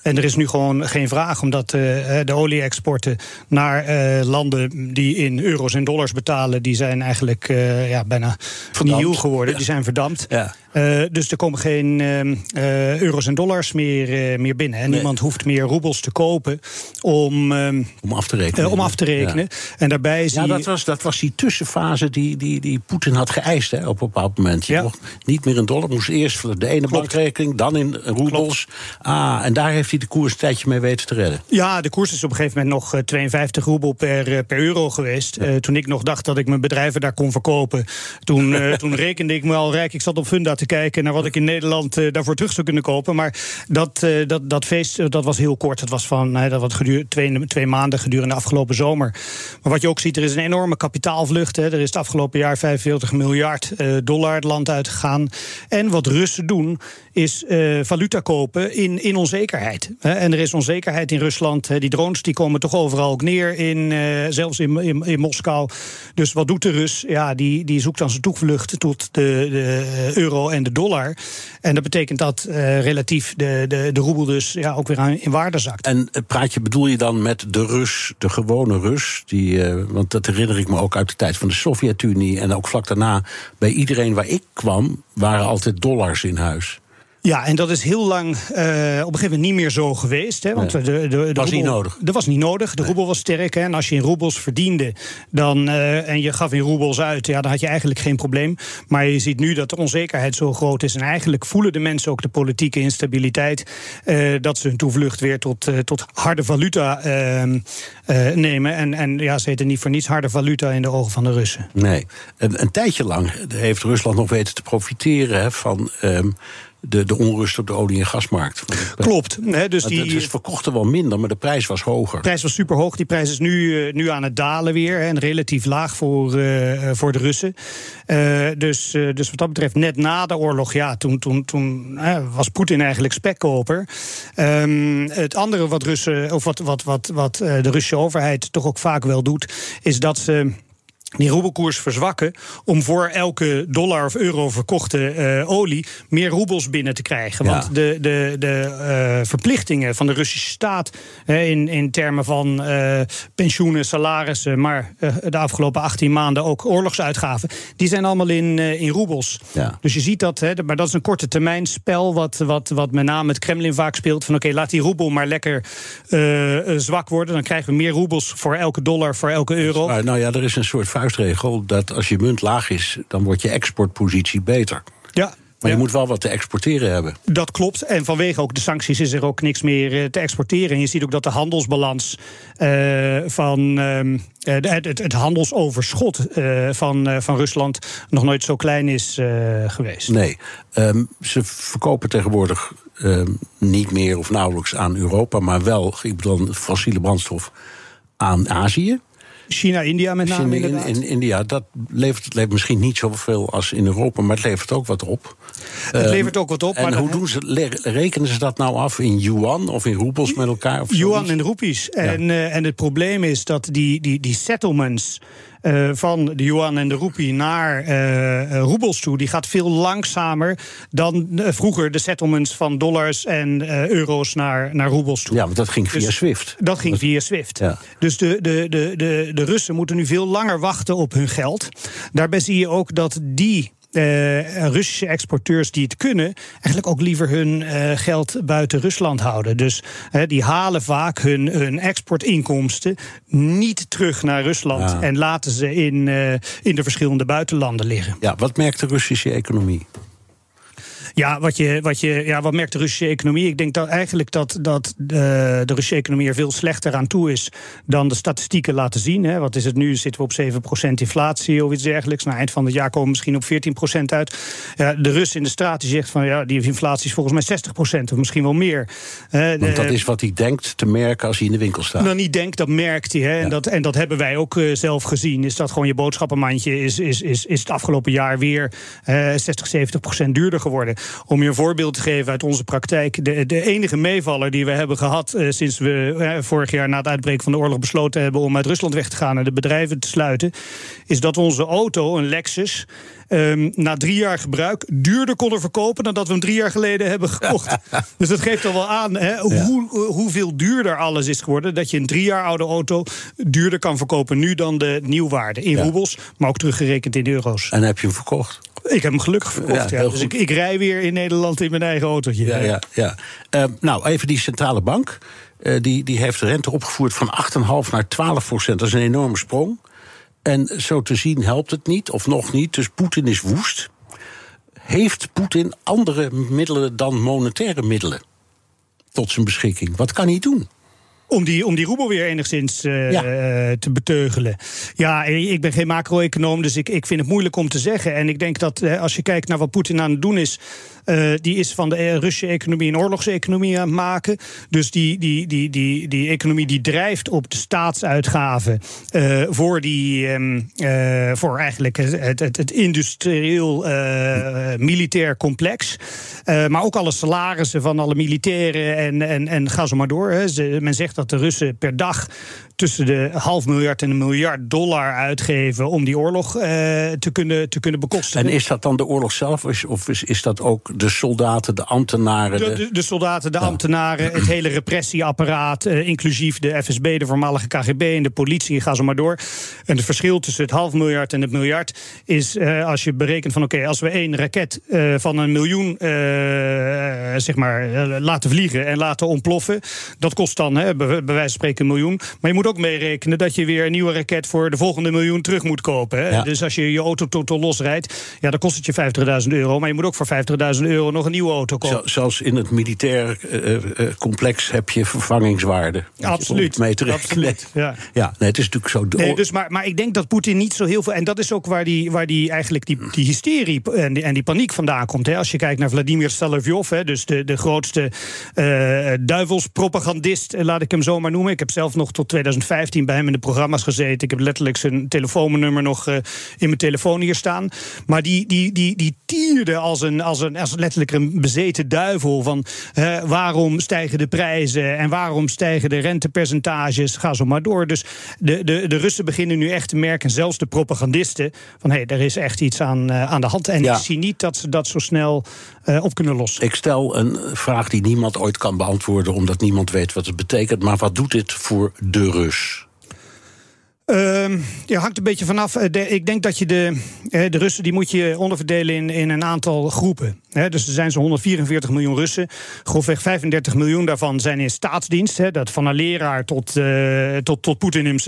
En er is nu gewoon geen vraag, omdat de olie-exporten naar landen die in euro's en dollars betalen, die zijn eigenlijk ja, bijna nieuw geworden. Ja. Die zijn verdampt. Ja. Uh, dus er komen geen uh, euro's en dollars meer, uh, meer binnen. En nee. niemand hoeft meer roebels te kopen om, om af te rekenen. om af te rekenen. Ja. En daarbij zie ja, dat was, dat was die tussenfase die, die, die Poetin had geëist hè, op een bepaald moment. Je ja. mocht niet meer in dollar, moest eerst voor de ene Klopt. bankrekening, dan in roebels. Ah, en daar heeft hij de koers een tijdje mee weten te redden. Ja, de koers is op een gegeven moment nog 52 roebel per, per euro geweest. toen ik nog dacht dat ik mijn bedrijven daar kon verkopen, toen, toen rekende ik me al rijk. Ik zat op Funda te kijken naar wat ik in Nederland uh, daarvoor terug zou kunnen kopen. Maar dat, uh, dat, dat feest uh, dat was heel kort. Dat was van dat wat geduur, twee, twee maanden gedurende de afgelopen zomer. Maar wat je ook ziet, er is een enorme kapitaalvlucht. Hè. Er is het afgelopen jaar 45 miljard dollar het land uitgegaan. En wat Russen doen, is valuta kopen in, in onzekerheid. En er is onzekerheid in Rusland. Die drones die komen toch overal neer, in, zelfs in, in, in, Moskou. Dus wat doet de Rus? Ja, die, die zoekt dan zijn toevlucht tot de, de euro en de dollar. En dat betekent dat uh, relatief de, de, de roebel dus ja, ook weer in waarde zakt. En praat je, bedoel je dan met de Rus, de gewone Rus? Die, uh, want dat herinner ik me ook uit de tijd van de Sovjet-Unie. En ook vlak daarna, bij iedereen waar ik kwam, waren altijd dollars in huis. Ja, en dat is heel lang uh, op een gegeven moment niet meer zo geweest. Hè, want nee, de, de, de was roebel, niet nodig. Dat was niet nodig. De nee. roebel was sterk. Hè, en als je in roebels verdiende dan, uh, en je gaf in roebels uit, ja, dan had je eigenlijk geen probleem. Maar je ziet nu dat de onzekerheid zo groot is. En eigenlijk voelen de mensen ook de politieke instabiliteit. Uh, dat ze hun toevlucht weer tot, tot harde valuta ehm, nemen. En, en ja, ze heten niet voor niets harde valuta in de ogen van de Russen. Nee, een, een tijdje lang heeft Rusland nog weten te profiteren hè, van. Um, de, de onrust op de olie- en gasmarkt. Klopt. Hè, dus die, het is verkochten wel minder, maar de prijs was hoger. De prijs was super hoog. Die prijs is nu, uh, nu aan het dalen weer. Hè, en relatief laag voor, uh, voor de Russen. Uh, dus, dus wat dat betreft, net na de oorlog, ja, toen, toen, toen was Poetin eigenlijk spekkoper. Um, het andere wat, Russen, of wat, wat, wat, wat de Russische overheid toch ook vaak wel doet, is dat ze die roebelkoers verzwakken om voor elke dollar of euro verkochte uh, olie meer roebels binnen te krijgen. Want de, de, de uh, verplichtingen van de Russische staat uh, in, in termen van pensioenen, salarissen, maar de afgelopen 18 maanden ook oorlogsuitgaven, die zijn allemaal in, in roebels. Ja. Dus je ziet dat, hè, maar dat is een korte termijn spel wat, wat, wat met name het Kremlin vaak speelt. Van oké, okay, laat die roebel maar lekker zwak worden. Dan krijgen we meer roebels voor elke dollar, voor elke euro. Nou ja, er is een soort vuistregel dat als je munt laag is, dan wordt je exportpositie beter. Ja, maar ja. je moet wel wat te exporteren hebben. Dat klopt. En vanwege ook de sancties is er ook niks meer te exporteren. En je ziet ook dat de handelsbalans uh, van uh, het, het, het, handelsoverschot uh, van, van Rusland nog nooit zo klein is geweest. Nee, um, ze verkopen tegenwoordig um, niet meer of nauwelijks aan Europa, maar wel, ik bedoel, fossiele brandstof aan Azië. China, India met name. China, in, in, India, dat levert, levert misschien niet zoveel als in Europa, maar het levert ook wat op. Het uh, levert ook wat op. En maar hoe doen ze, rekenen ze dat nou af in yuan of in roepels met elkaar? Of yuan en roepies. Ja. En, uh, en het probleem is dat die, die, die settlements. eh, van de yuan en de roepie naar uh, roebels toe, die gaat veel langzamer dan vroeger de settlements van dollars en euro's naar, naar roebels toe. Ja, want dat ging via Dus SWIFT. Dat ging via SWIFT. Ja. Dus de, de, de, de, de Russen moeten nu veel langer wachten op hun geld. Daarbij zie je ook dat die. Eh, Russische exporteurs die het kunnen, eigenlijk ook liever hun eh, geld buiten Rusland houden. Dus die halen vaak hun, hun exportinkomsten niet terug naar Rusland Ja. en laten ze in, eh, in de verschillende buitenlanden liggen. Ja, wat merkt de Russische economie? Ja, wat, je, wat, je, ja, wat merkt de Russische economie? Ik denk dat eigenlijk dat, dat de, de Russische economie er veel slechter aan toe is dan de statistieken laten zien. Hè. Wat is het nu? Zitten we op 7% inflatie of iets dergelijks? Na eind van het jaar komen we misschien op 14% uit. Ja, de Rus in de straat die zegt van ja, die inflatie is volgens mij 60% of misschien wel meer. Eh, Want dat de- is wat hij denkt te merken als hij in de winkel staat. dan niet denkt, dat merkt hij. Hè? En, dat, en dat hebben wij ook eh, zelf gezien. Is dat gewoon je boodschappenmandje is, is, is, is het afgelopen jaar weer eh 60, 70 procent duurder geworden. Om je een voorbeeld te geven uit onze praktijk. De, de enige meevaller die we hebben gehad eh, sinds we eh, vorig jaar na het uitbreken van de oorlog besloten hebben om uit Rusland weg te gaan en de bedrijven te sluiten, is dat onze auto, een Lexus, ehm, na drie jaar gebruik duurder konden verkopen dan dat we hem drie jaar geleden hebben gekocht. dus dat geeft al wel aan hè, hoe, hoeveel duurder alles is geworden. Dat je een drie jaar oude auto duurder kan verkopen nu dan de nieuwwaarde. In roebels, maar ook teruggerekend in euro's. En heb je hem verkocht? Ik heb hem gelukkig verkocht. Ja, Dus ik, ik rij weer in Nederland in mijn eigen autootje. Ja, ja, ja. Eh, nou, even die centrale bank. Eh, die, die heeft de rente opgevoerd van 8,5 naar 12 procent. Dat is een enorme sprong. En zo te zien helpt het niet, of nog niet. Dus Poetin is woest. Heeft Poetin andere middelen dan monetaire middelen tot zijn beschikking? Wat kan hij doen? Om die, om die roebel weer enigszins eh, Ja. eh, te beteugelen. Ja, ik ben geen macro-econoom, dus ik, ik vind het moeilijk om te zeggen. En ik denk dat eh, als je kijkt naar wat Poetin aan het doen is. eh, die is van de eh, Russische economie een oorlogseconomie aan het maken. Dus die, die, die, die, die economie die drijft op de staatsuitgaven. eh, voor, die, ehm, eh, voor eigenlijk het, het, het industrieel eh, militair complex. Eh, maar ook alle salarissen van alle militairen en, en, en ga zo maar door. Hè. Men zegt dat de Russen per dag tussen de half miljard en een miljard dollar uitgeven om die oorlog eh, te, kunnen, te kunnen bekostigen. En is dat dan de oorlog zelf, of is, of is, is dat ook de soldaten, de ambtenaren? De, de- de, soldaten, de ambtenaren, het hele repressieapparaat, eh, inclusief de FSB, de voormalige KGB en de politie, ga zo maar door. En het verschil tussen het half miljard en het miljard is eh, als je berekent van oké, als we één raket van een miljoen zeg maar, laten vliegen en laten ontploffen, dat kost dan hè, bij, wijze van spreken een miljoen. Maar je moet ook meerekenen dat je weer een nieuwe raket voor de volgende miljoen terug moet kopen. Hè. Ja. Dus als je je auto totaal losrijdt, ja, dan kost het je 50.000 euro. Maar je moet ook voor 50.000 euro nog een nieuwe auto kopen. Zelfs in het militair eh, eh, complex heb je vervangingswaarde. Absoluut. Mee te. Absoluut, ja. Ja, nee, het is natuurlijk zo. Nee, dus maar, maar ik denk dat Poetin niet zo heel veel. En dat is ook waar die, waar die eigenlijk die, die hysterie en die, en die paniek vandaan komt. Hè. Als je kijkt naar Vladimir Solovyov, hè, dus de, de grootste eh duivelspropagandist, eh, laat ik hem zo maar noemen. Ik heb zelf nog tot 2015 bij hem in de programma's gezeten. Ik heb letterlijk zijn telefoonnummer nog eh, in mijn telefoon hier staan. Maar die, die, die, die tierde als een, als een als letterlijk een bezeten duivel van waarom stijgen de prijzen en waarom stijgen de rentepercentages. Ga zo maar door. Dus de, de, de Russen beginnen nu echt te merken, zelfs de propagandisten, van hé, hey, er is echt iets aan, eh, aan de hand. En Ja. ik zie niet dat ze dat zo snel eh, op kunnen lossen. Ik stel een vraag die niemand ooit kan beantwoorden, omdat niemand weet wat het betekent. Maar wat doet dit voor de Rus? Ehm ja, hangt een beetje vanaf. Eh, de- ik denk dat je de, eh, de Russen die moet je onderverdelen in, in een aantal groepen. Dus er zijn zo'n 144 miljoen Russen. Grofweg 35 miljoen daarvan zijn in staatsdienst. Hè, dat van een leraar tot, eh, tot, tot Poetin.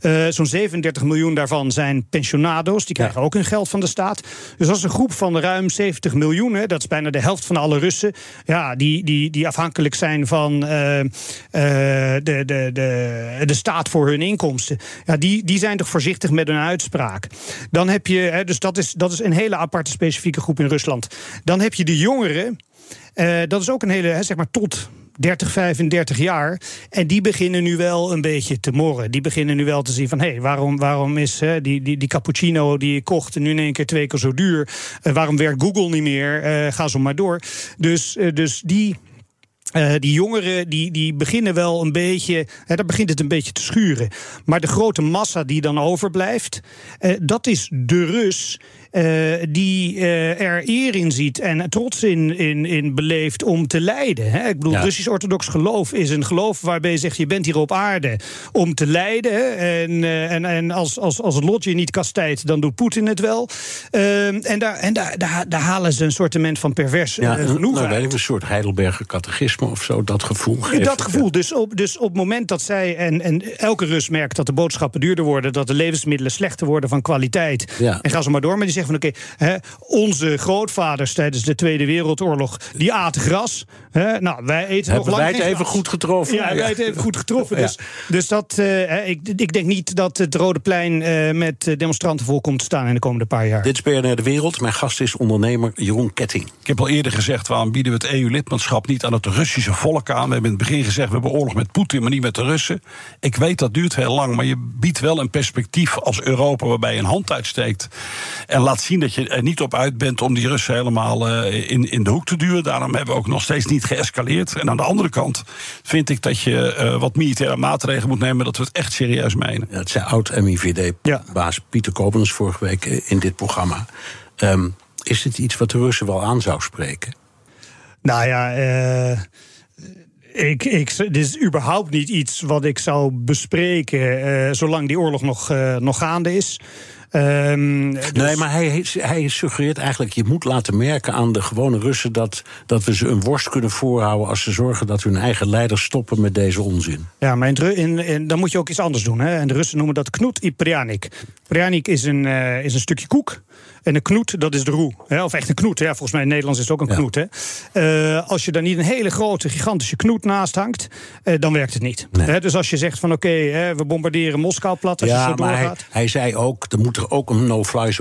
Eh, zo'n 37 miljoen daarvan zijn pensionado's. Die krijgen ook hun geld van de staat. Dus dat is een groep van ruim 70 miljoen. Dat is bijna de helft van alle Russen. Ja, die, die, die afhankelijk zijn van de, de, de, de staat voor hun inkomsten. Ja, die, die zijn toch voorzichtig met hun uitspraak. Dan heb je, hè, dus dat is, dat is een hele aparte specifieke groep in Rusland. Dan heb je de jongeren. Eh, dat is ook een hele, hè, zeg maar tot 30, 35 jaar. En die beginnen nu wel een beetje te morren. Die beginnen nu wel te zien van... hé, hey, waarom, waarom is hè, die, die, die cappuccino die ik kocht... nu in één keer twee keer zo duur? Eh, waarom werkt Google niet meer? Eh, ga zo maar door. Dus, dus die... Uh, die jongeren die, die beginnen wel een beetje, hè, daar begint het een beetje te schuren. Maar de grote massa die dan overblijft, uh, dat is de Rus uh, die uh, er eer in ziet en trots in, in, in beleeft om te lijden. Hè? Ik bedoel, ja. Russisch-orthodox geloof is een geloof waarbij je zegt: je bent hier op aarde om te lijden. En, uh, en, en als, als, als het lot je niet kastijdt, dan doet Poetin het wel. en daar, en daar, daar, daar, halen ze een soortement van pervers ja, genoegen nou, uit. Een soort Heidelberger catechisme of zo, dat gevoel. Geeft dat gevoel. Dus op, dus op het moment dat zij, en, en elke Rus merkt dat de boodschappen duurder worden, dat de levensmiddelen slechter worden van kwaliteit. Ja. En gaan ze maar door, maar die van oké, okay, onze grootvaders tijdens de Tweede Wereldoorlog, die aten gras. Hè, nou, wij eten Hebben nog lang wij het even goed getroffen? Ja, wij het even goed getroffen. Ja. Dus, dus dat, uh, ik, ik denk niet dat het Rode Plein uh, met demonstranten vol komt te staan in de komende paar jaar. Dit is BNR De Wereld. Mijn gast is ondernemer Jeroen Ketting. Ik heb al eerder gezegd, waarom bieden we het EU-lidmaatschap niet aan het Russische volk aan? We hebben in het begin gezegd, we hebben oorlog met Poetin, maar niet met de Russen. Ik weet, dat duurt heel lang, maar je biedt wel een perspectief als Europa waarbij je een hand uitsteekt. En laat zien dat je er niet op uit bent om die Russen helemaal uh, in, in de hoek te duwen. Daarom hebben we ook nog steeds niet geëscaleerd. En aan de andere kant vind ik dat je uh, wat militaire maatregelen moet nemen, dat we het echt serieus menen. Ja, het zei oud-MIVD-baas ja. Pieter Koblenz vorige week in dit programma. Um, is het iets wat de Russen wel aan zou spreken? Nou ja, uh, ik, ik, dit is überhaupt niet iets wat ik zou bespreken uh, zolang die oorlog nog, uh, nog gaande is. Um, dus... Nee, maar hij, hij suggereert eigenlijk... je moet laten merken aan de gewone Russen... Dat, dat we ze een worst kunnen voorhouden... als ze zorgen dat hun eigen leiders stoppen met deze onzin. Ja, maar in, in, in, dan moet je ook iets anders doen. Hè? En de Russen noemen dat knoet i prianik. Prianik is een, uh, is een stukje koek. En een knoet, dat is de roe. Hè? Of echt een knoet. Hè? Volgens mij in het Nederlands is het ook een ja. knoet. Hè? Uh, als je daar niet een hele grote, gigantische knoet naast hangt... Uh, dan werkt het niet. Nee. Hè? Dus als je zegt van oké, okay, we bombarderen Moskou plat... Als ja, je zo maar doorgaat... hij, hij zei ook, er moet er ook een no-fly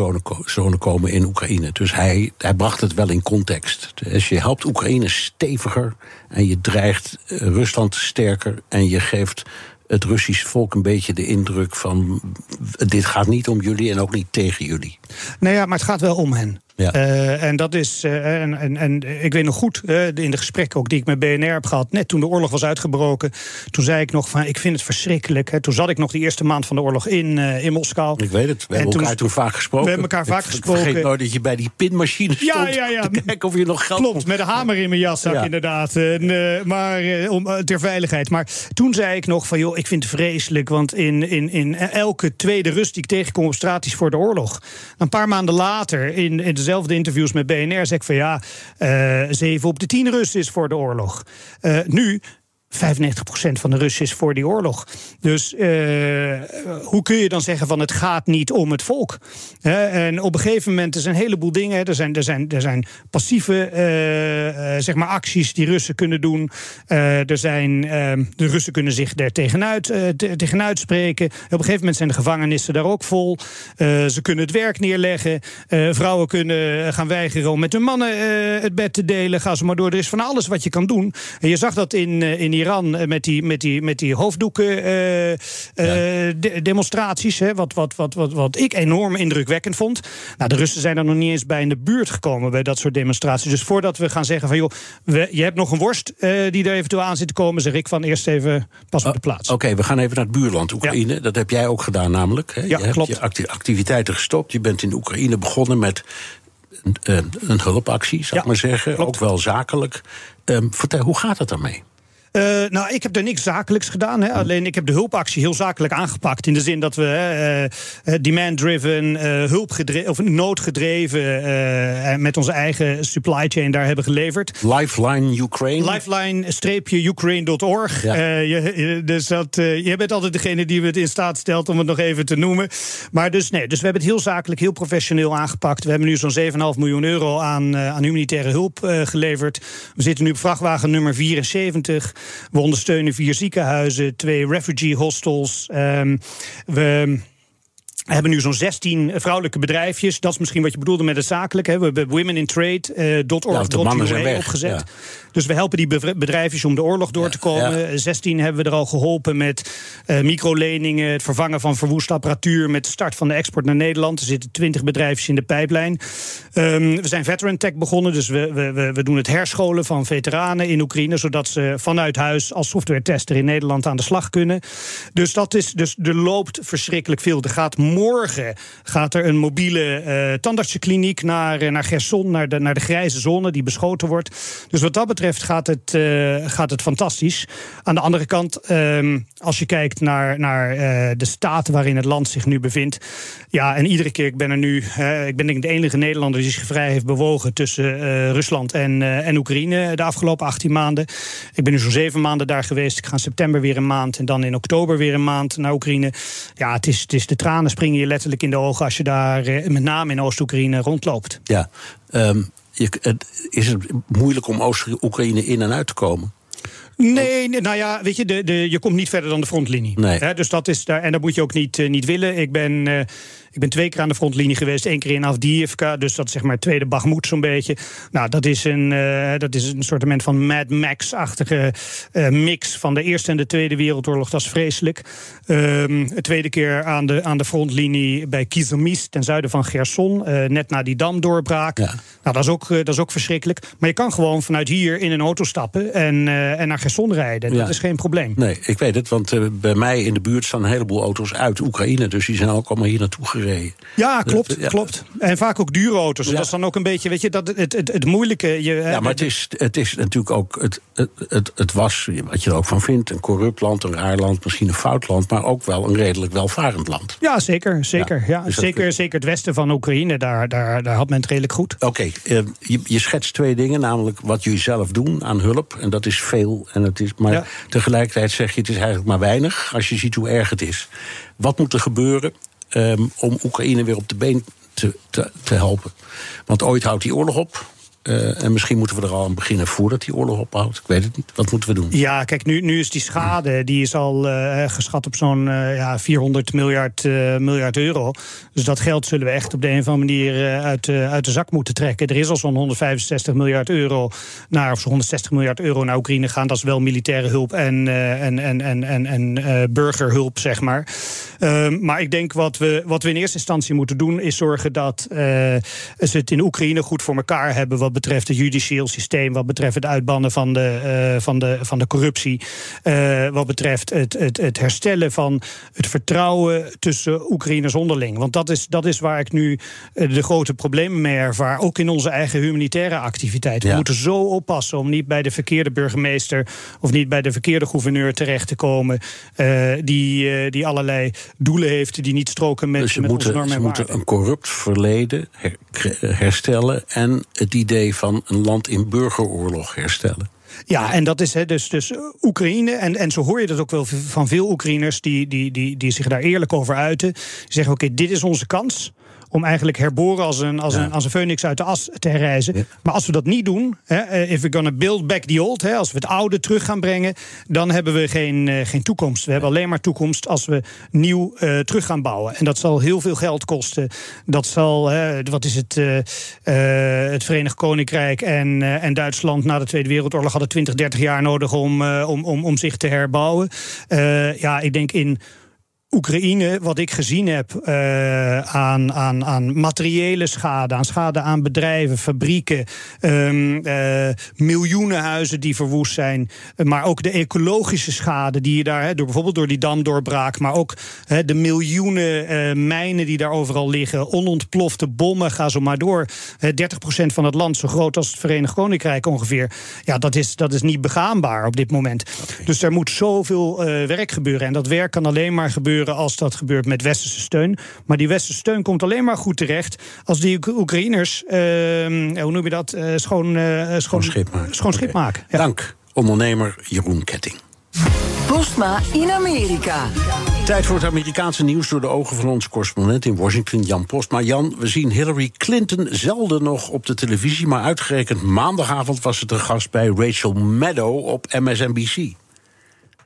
zone, komen in Oekraïne. Dus hij, hij bracht het wel in context. Dus je helpt Oekraïne steviger... en je dreigt Rusland sterker... en je geeft het Russische volk een beetje de indruk van... dit gaat niet om jullie en ook niet tegen jullie. Nee, ja, maar het gaat wel om hen. Ja. Uh, en dat is. Uh, en, en, en ik weet nog goed, uh, in de gesprekken ook die ik met BNR heb gehad, net toen de oorlog was uitgebroken, toen zei ik nog van: ik vind het verschrikkelijk. Hè. Toen zat ik nog die eerste maand van de oorlog in, in Moskou. Ik weet het, we en hebben elkaar toen vaak gesproken. We hebben elkaar vaak ik gesproken. Vergeet nooit dat je bij die pinmachine stond. Ja, ja, ja. Te kijken of je nog geld Klopt, met een hamer in mijn jaszak, ja. inderdaad. En, maar om, ter veiligheid. Maar toen zei ik nog van: joh, ik vind het vreselijk. Want in, in, in elke tweede Rus die ik tegenkom op straat is voor de oorlog. Een paar maanden later, in, in dezelfde interviews met BNR zeg ik van ja, uh, 7 op de 10 Russen is voor de oorlog. Uh, nu 95% van de Russen is voor die oorlog. Dus uh, hoe kun je dan zeggen van het gaat niet om het volk? En op een gegeven moment, er zijn een heleboel dingen. Er zijn, er zijn, er zijn passieve uh, zeg maar acties die Russen kunnen doen. Er zijn, de Russen kunnen zich er tegenuit, tegenuit spreken. Op een gegeven moment zijn de gevangenissen daar ook vol. ze kunnen het werk neerleggen. vrouwen kunnen gaan weigeren om met hun mannen het bed te delen. Ga ze maar door. Er is van alles wat je kan doen. En je zag dat in, in met die, met die, met die hoofddoeken uh, uh, de demonstraties. Hè, wat, wat, wat, wat, wat ik enorm indrukwekkend vond. Nou, de Russen zijn er nog niet eens bij in de buurt gekomen bij dat soort demonstraties. Dus voordat we gaan zeggen van joh, we, je hebt nog een worst die er eventueel aan zit te komen, zeg ik van eerst even pas op de plaats. Oké, okay, we gaan even naar het buurland Oekraïne. Ja. Dat heb jij ook gedaan namelijk. Hè? Ja, je klopt. hebt je activiteiten gestopt. Je bent in Oekraïne begonnen met een, een hulpactie, zou ik ja, maar zeggen. Klopt. Ook wel zakelijk. Um, vertel, hoe gaat het daarmee? Uh, nou, ik heb er niks zakelijks gedaan. Hè. Alleen ik heb de hulpactie heel zakelijk aangepakt. In de zin dat we uh, demand-driven, uh, hulpgedreven of noodgedreven met onze eigen supply chain daar hebben geleverd. Lifeline Ukraine. Lifeline-ukraine.org. Ja. Dus dat, je bent altijd degene die het in staat stelt om het nog even te noemen. Maar dus nee, dus we hebben het heel zakelijk, heel professioneel aangepakt. We hebben nu zo'n 7,5 miljoen euro aan, aan humanitaire hulp geleverd. We zitten nu op vrachtwagen nummer 74. We ondersteunen vier ziekenhuizen, twee refugee hostels. Um, we. hebben nu zo'n 16 vrouwelijke bedrijfjes. Dat is misschien wat je bedoelde met het zakelijk. Hè. We hebben Women in Trade.org Ja, opgezet. Ja. Dus we helpen die bedrijfjes om de oorlog door te komen. 16 hebben we er al geholpen met eh, microleningen, het vervangen van verwoeste apparatuur, met de start van de export naar Nederland. Er zitten 20 bedrijfjes in de pijplijn. Ehm, we zijn Veteran Tech begonnen, dus we, we, we, doen het herscholen van veteranen in Oekraïne, zodat ze vanuit huis als software tester in Nederland aan de slag kunnen. Dus dat is, dus er loopt verschrikkelijk veel. Er gaat morgen gaat er een mobiele eh tandartsenkliniek naar, eh, naar Gerson, naar de, naar de grijze zone die beschoten wordt. Dus wat dat betreft gaat het, eh, gaat het fantastisch. Aan de andere kant, ehm, als je kijkt naar, naar eh, de staat waarin het land zich nu bevindt. Ja, en iedere keer, ik ben er nu, ik ben denk ik de enige Nederlander die zich vrij heeft bewogen tussen eh, Rusland en, en Oekraïne de afgelopen 18 maanden. Ik ben nu zo'n zeven maanden daar geweest. Ik ga in september weer een maand en dan in oktober weer een maand naar Oekraïne. Ja, het is, het is de tranen springen je letterlijk in de ogen als je daar met name in Oost-Oekraïne rondloopt. Ja, ehm, je, het, is het moeilijk om Oost-Oekraïne in en uit te komen? Nee, nee, nou ja, weet je, de, de, je komt niet verder dan de frontlinie. Nee. Dus dat is daar, en dat moet je ook niet, eh, niet willen. Ik ben, eh, ik ben twee keer aan de frontlinie geweest, één keer in Avdiivka, dus dat is zeg maar tweede Bagmoed zo'n beetje. Nou, dat is een, eh, dat is een soort van Mad Max-achtige mix van de Eerste en de Tweede Wereldoorlog. Dat is vreselijk. Ehm, de tweede keer aan de, aan de frontlinie bij Kizomys, ten zuiden van Gerson, net na die damdoorbraak. Nou, dat is, ook, dat is ook verschrikkelijk. Maar je kan gewoon vanuit hier in een auto stappen en, en naar Gerson rijden. Dat is geen probleem. Nee, ik weet het, want eh, bij mij in de buurt staan een heleboel auto's uit Oekraïne. Dus die zijn ook allemaal hier naartoe gereden. Ja, klopt, Ja. klopt. En vaak ook dure auto's. Dat is dan ook een beetje, weet je, dat het, het, het moeilijke. Je, Ja, maar het is, het is natuurlijk ook. Het, het, het, het was, wat je er ook van vindt, een corrupt land, een raar land, misschien een fout land, maar ook wel een redelijk welvarend land. Ja, zeker. zeker, ja, dus dat- zeker, zeker het westen van Oekraïne, daar, daar, daar had men het redelijk goed. Oké, eh, je, je schetst twee dingen, namelijk wat jullie zelf doen aan hulp. En dat is veel. En het is, maar Ja. tegelijkertijd zeg je het is eigenlijk maar weinig als je ziet hoe erg het is. Wat moet er gebeuren ehm, om Oekraïne weer op de been te, te, te helpen? Want ooit houdt die oorlog op. eh, en misschien moeten we er al aan beginnen voordat die oorlog ophoudt. Ik weet het niet. Wat moeten we doen? Ja, kijk, nu, nu is die schade die is al eh, geschat op zo'n eh, ja, 400 miljard, miljard euro. Dus dat geld zullen we echt op de een of andere manier uit, uit de zak moeten trekken. Er is al zo'n 165 miljard euro naar, of zo'n 160 miljard euro naar Oekraïne gaan. Dat is wel militaire hulp en, en, en, en, en, burgerhulp, zeg maar. Ehm, maar ik denk wat we, wat we in eerste instantie moeten doen, is zorgen dat ze het in Oekraïne goed voor elkaar hebben. Wat betreft het judicieel systeem, wat betreft het uitbannen van de, eh, van de, van de corruptie. eh, wat betreft het, het, het herstellen van het vertrouwen tussen Oekraïners onderling. Want dat is, dat is waar ik nu eh, de grote problemen mee ervaar. Ook in onze eigen humanitaire activiteit. We Ja. moeten zo oppassen om niet bij de verkeerde burgemeester of niet bij de verkeerde gouverneur terecht te komen. die, die allerlei doelen heeft die niet stroken met, Dus ze met onze moeten, normen ze en moeten waarden. een corrupt verleden her- herstellen. En het idee van een land in burgeroorlog herstellen. Ja, en dat is hè, dus, dus Oekraïne. En, en zo hoor je dat ook wel van veel Oekraïners die, die, die, die zich daar eerlijk over uiten. Die zeggen: oké, dit is onze kans. Om eigenlijk herboren als een, als, een, als een phoenix uit de as te herrijzen. Maar als we dat niet doen, hè, eh, if we're gonna build back the old, hè, als we het oude terug gaan brengen, dan hebben we geen, eh, geen toekomst. We hebben alleen maar toekomst als we nieuw eh, terug gaan bouwen. En dat zal heel veel geld kosten. Dat zal, hè, wat is het, het Verenigd Koninkrijk en, en Duitsland na de Tweede Wereldoorlog hadden 20, 30 jaar nodig om, om, om, om zich te herbouwen. Ja, ik denk in. Oekraïne, wat ik gezien heb eh, aan, aan, aan materiële schade, aan schade aan bedrijven, fabrieken, eh, miljoenen huizen die verwoest zijn, maar ook de ecologische schade die je daar, door, bijvoorbeeld door die damdoorbraak, maar ook de miljoenen eh, mijnen die daar overal liggen, onontplofte bommen, ga zo maar door. Hè, 30% van het land, zo groot als het Verenigd Koninkrijk ongeveer, ja, dat is, dat is niet begaanbaar op dit moment. Dus er moet zoveel werk gebeuren en dat werk kan alleen maar gebeuren als dat gebeurt met westerse steun. Maar die westerse steun komt alleen maar goed terecht als die Oek- Oekraïners, eh, hoe noem je dat, eh, schoon, eh, schoon, schip maken. Schoon schip maken. Dank, ondernemer Jeroen Ketting. Postma in Amerika. Tijd voor het Amerikaanse nieuws door de ogen van onze correspondent in Washington, Jan Post. Maar Jan, we zien Hillary Clinton zelden nog op de televisie, maar uitgerekend maandagavond was ze te gast bij Rachel Maddow op MSNBC.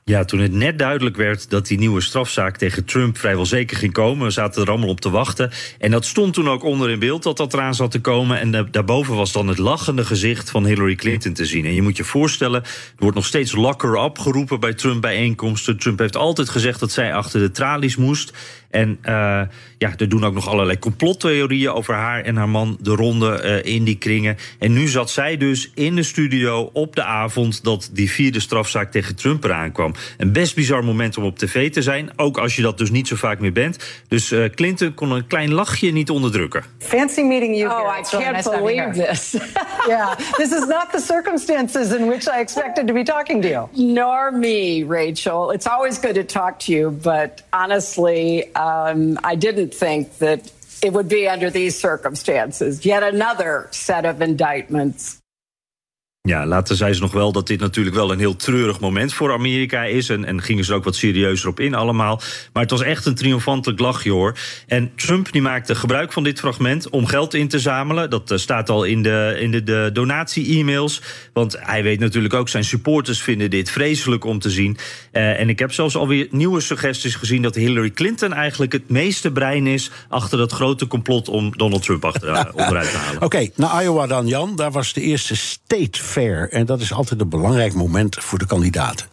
Ja, toen het net duidelijk werd dat die nieuwe strafzaak tegen Trump vrijwel zeker ging komen, zaten er allemaal op te wachten. En dat stond toen ook onder in beeld dat dat eraan zat te komen. En daarboven was dan het lachende gezicht van Hillary Clinton te zien. En je moet je voorstellen, er wordt nog steeds locker up geroepen bij Trump-bijeenkomsten. Trump heeft altijd gezegd dat zij achter de tralies moest. En uh, ja, er doen ook nog allerlei complottheorieën over haar en haar man de ronde uh, in die kringen. En nu zat zij dus in de studio op de avond dat die vierde strafzaak tegen Trump eraan kwam. Een best bizar moment om op tv te zijn, ook als je dat dus niet zo vaak meer bent. Dus uh, Clinton kon een klein lachje niet onderdrukken. Fancy meeting you. Oh, I can't nice believe this. yeah, this is not the circumstances in which I expected to be talking to you. Nor me, Rachel. It's always good to talk to you, but honestly. Um, I didn't think that it would be under these circumstances. Yet another set of indictments. Ja, later zei ze nog wel dat dit natuurlijk wel een heel treurig moment voor Amerika is. En, en gingen ze er ook wat serieuzer op in allemaal. Maar het was echt een triomfantelijk lachje hoor. En Trump die maakte gebruik van dit fragment om geld in te zamelen. Dat uh, staat al in de, in de, de donatie-e-mails. Want hij weet natuurlijk ook, zijn supporters vinden dit vreselijk om te zien. Uh, en ik heb zelfs alweer nieuwe suggesties gezien dat Hillary Clinton eigenlijk het meeste brein is achter dat grote complot om Donald Trump achter, uh, onderuit te halen. Oké, okay, naar Iowa dan Jan. Daar was de eerste state fair. En dat is altijd een belangrijk moment voor de kandidaten.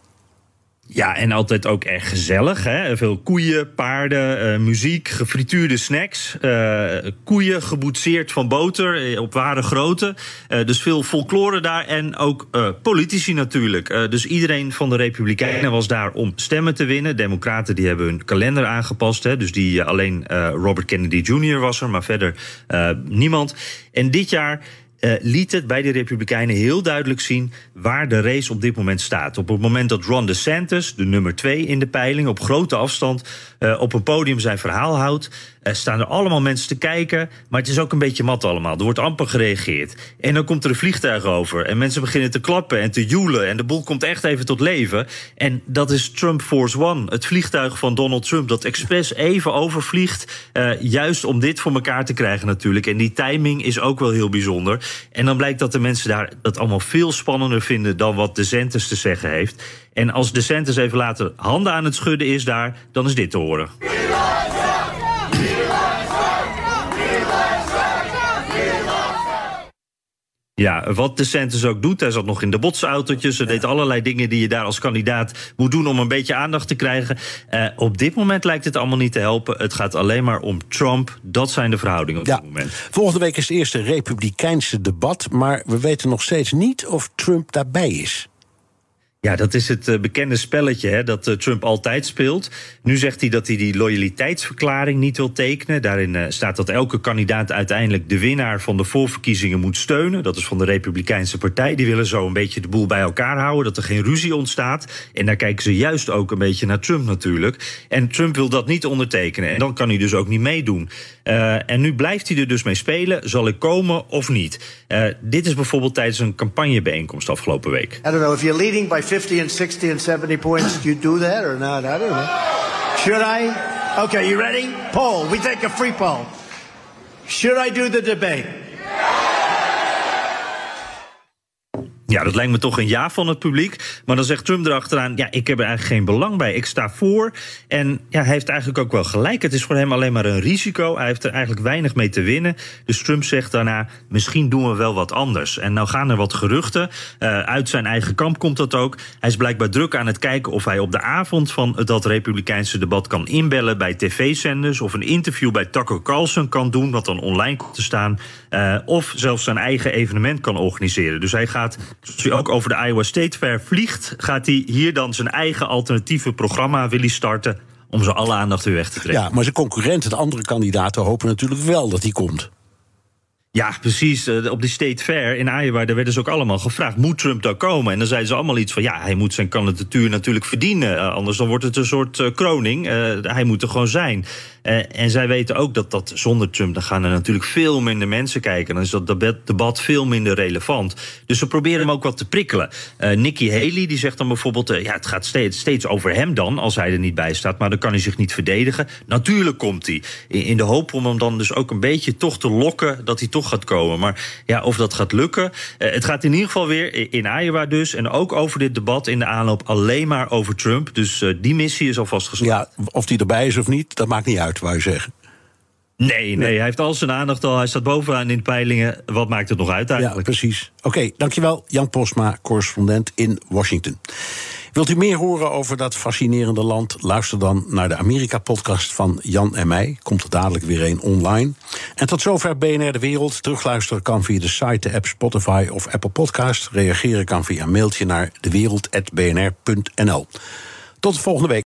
Ja, en altijd ook erg gezellig. Hè? Veel koeien, paarden, uh, muziek, gefrituurde snacks. Uh, koeien geboetseerd van boter op ware grootte. Dus veel folklore daar en ook politici natuurlijk. dus iedereen van de Republikeinen was daar om stemmen te winnen. Democraten die hebben hun kalender aangepast. Hè? Dus die, alleen Robert Kennedy Jr. was er, maar verder niemand. En dit jaar uh, liet het bij de Republikeinen heel duidelijk zien waar de race op dit moment staat. Op het moment dat Ron DeSantis, de nummer twee in de peiling, op grote afstand uh, op een podium zijn verhaal houdt, uh, staan er allemaal mensen te kijken, maar het is ook een beetje mat allemaal. Er wordt amper gereageerd. En dan komt er een vliegtuig over en mensen beginnen te klappen en te joelen en de boel komt echt even tot leven. En dat is Trump Force One, het vliegtuig van Donald Trump dat expres even overvliegt, juist om dit voor elkaar te krijgen natuurlijk. En die timing is ook wel heel bijzonder. En dan blijkt dat de mensen daar dat allemaal veel spannender vinden dan wat DeSantis te zeggen heeft. En als DeSantis even later handen aan het schudden is daar, dan is dit te horen. Ja, wat DeSantis ook doet, hij zat nog in de botsautootjes. Hij deed allerlei dingen die je daar als kandidaat moet doen om een beetje aandacht te krijgen. Uh, op dit moment lijkt het allemaal niet te helpen. Het gaat alleen maar om Trump. Dat zijn de verhoudingen op ja. dit moment. Volgende week is het eerste republikeinse debat. Maar we weten nog steeds niet of Trump daarbij is. Ja, dat is het uh, bekende spelletje hè, dat uh, Trump altijd speelt. Nu zegt hij dat hij die loyaliteitsverklaring niet wil tekenen. Daarin uh, staat dat elke kandidaat uiteindelijk de winnaar van de voorverkiezingen moet steunen. Dat is van de Republikeinse Partij. Die willen zo een beetje de boel bij elkaar houden, dat er geen ruzie ontstaat. En daar kijken ze juist ook een beetje naar Trump natuurlijk. En Trump wil dat niet ondertekenen. En dan kan hij dus ook niet meedoen. en nu blijft hij er dus mee spelen. Zal ik komen of niet? dit is bijvoorbeeld tijdens een campagnebijeenkomst afgelopen week. I don't know if you're leading by 50 and 60 and 70 points, do you do that or not? I don't know. Should I? Okay, you ready? Poll. We take a free poll. Should I do the debate? Ja, dat lijkt me toch een ja van het publiek. Maar dan zegt Trump erachteraan: ja, ik heb er eigenlijk geen belang bij. Ik sta voor. En ja, hij heeft eigenlijk ook wel gelijk. Het is voor hem alleen maar een risico. Hij heeft er eigenlijk weinig mee te winnen. Dus Trump zegt daarna: misschien doen we wel wat anders. En nou gaan er wat geruchten. Uh, uit zijn eigen kamp komt dat ook. Hij is blijkbaar druk aan het kijken of hij op de avond van dat Republikeinse debat kan inbellen bij tv-zenders. Of een interview bij Tucker Carlson kan doen, wat dan online komt te staan. Uh, of zelfs zijn eigen evenement kan organiseren. Dus hij gaat ook over de Iowa State Fair vliegt, gaat hij hier dan zijn eigen alternatieve programma willen starten om zo alle aandacht weer weg te trekken. Ja, maar zijn concurrenten, de andere kandidaten, hopen natuurlijk wel dat hij komt. Ja, precies. Op die State Fair in Iowa, daar werden ze ook allemaal gevraagd: moet Trump daar komen? En dan zeiden ze allemaal iets van: ja, hij moet zijn kandidatuur natuurlijk verdienen. anders dan wordt het een soort uh, kroning. Hij moet er gewoon zijn. En zij weten ook dat dat zonder Trump, dan gaan er natuurlijk veel minder mensen kijken. Dan is dat debat veel minder relevant. Dus ze proberen hem ook wat te prikkelen. Nikki Haley die zegt dan bijvoorbeeld: ja, het gaat steeds, steeds over hem dan, als hij er niet bij staat. Maar dan kan hij zich niet verdedigen. Natuurlijk komt hij. In, in de hoop om hem dan dus ook een beetje toch te lokken dat hij toch nog gaat komen. Maar ja, of dat gaat lukken. Eh, het gaat in ieder geval weer in Iowa dus. En ook over dit debat in de aanloop alleen maar over Trump. Dus uh, die missie is alvast geslaagd. Ja, of die erbij is of niet, dat maakt niet uit, wou je zeggen. Nee, nee, hij heeft al zijn aandacht al. Hij staat bovenaan in de peilingen. Wat maakt het nog uit eigenlijk? Ja, precies. Oké, dankjewel. Jan Posma, correspondent in Washington. Wilt u meer horen over dat fascinerende land? Luister dan naar de Amerika-podcast van Jan en mij. Komt er dadelijk weer een online. En tot zover BNR De Wereld. Terugluisteren kan via de site, de app Spotify of Apple Podcast. Reageren kan via een mailtje naar dewereld.bnr.nl. Tot de volgende week.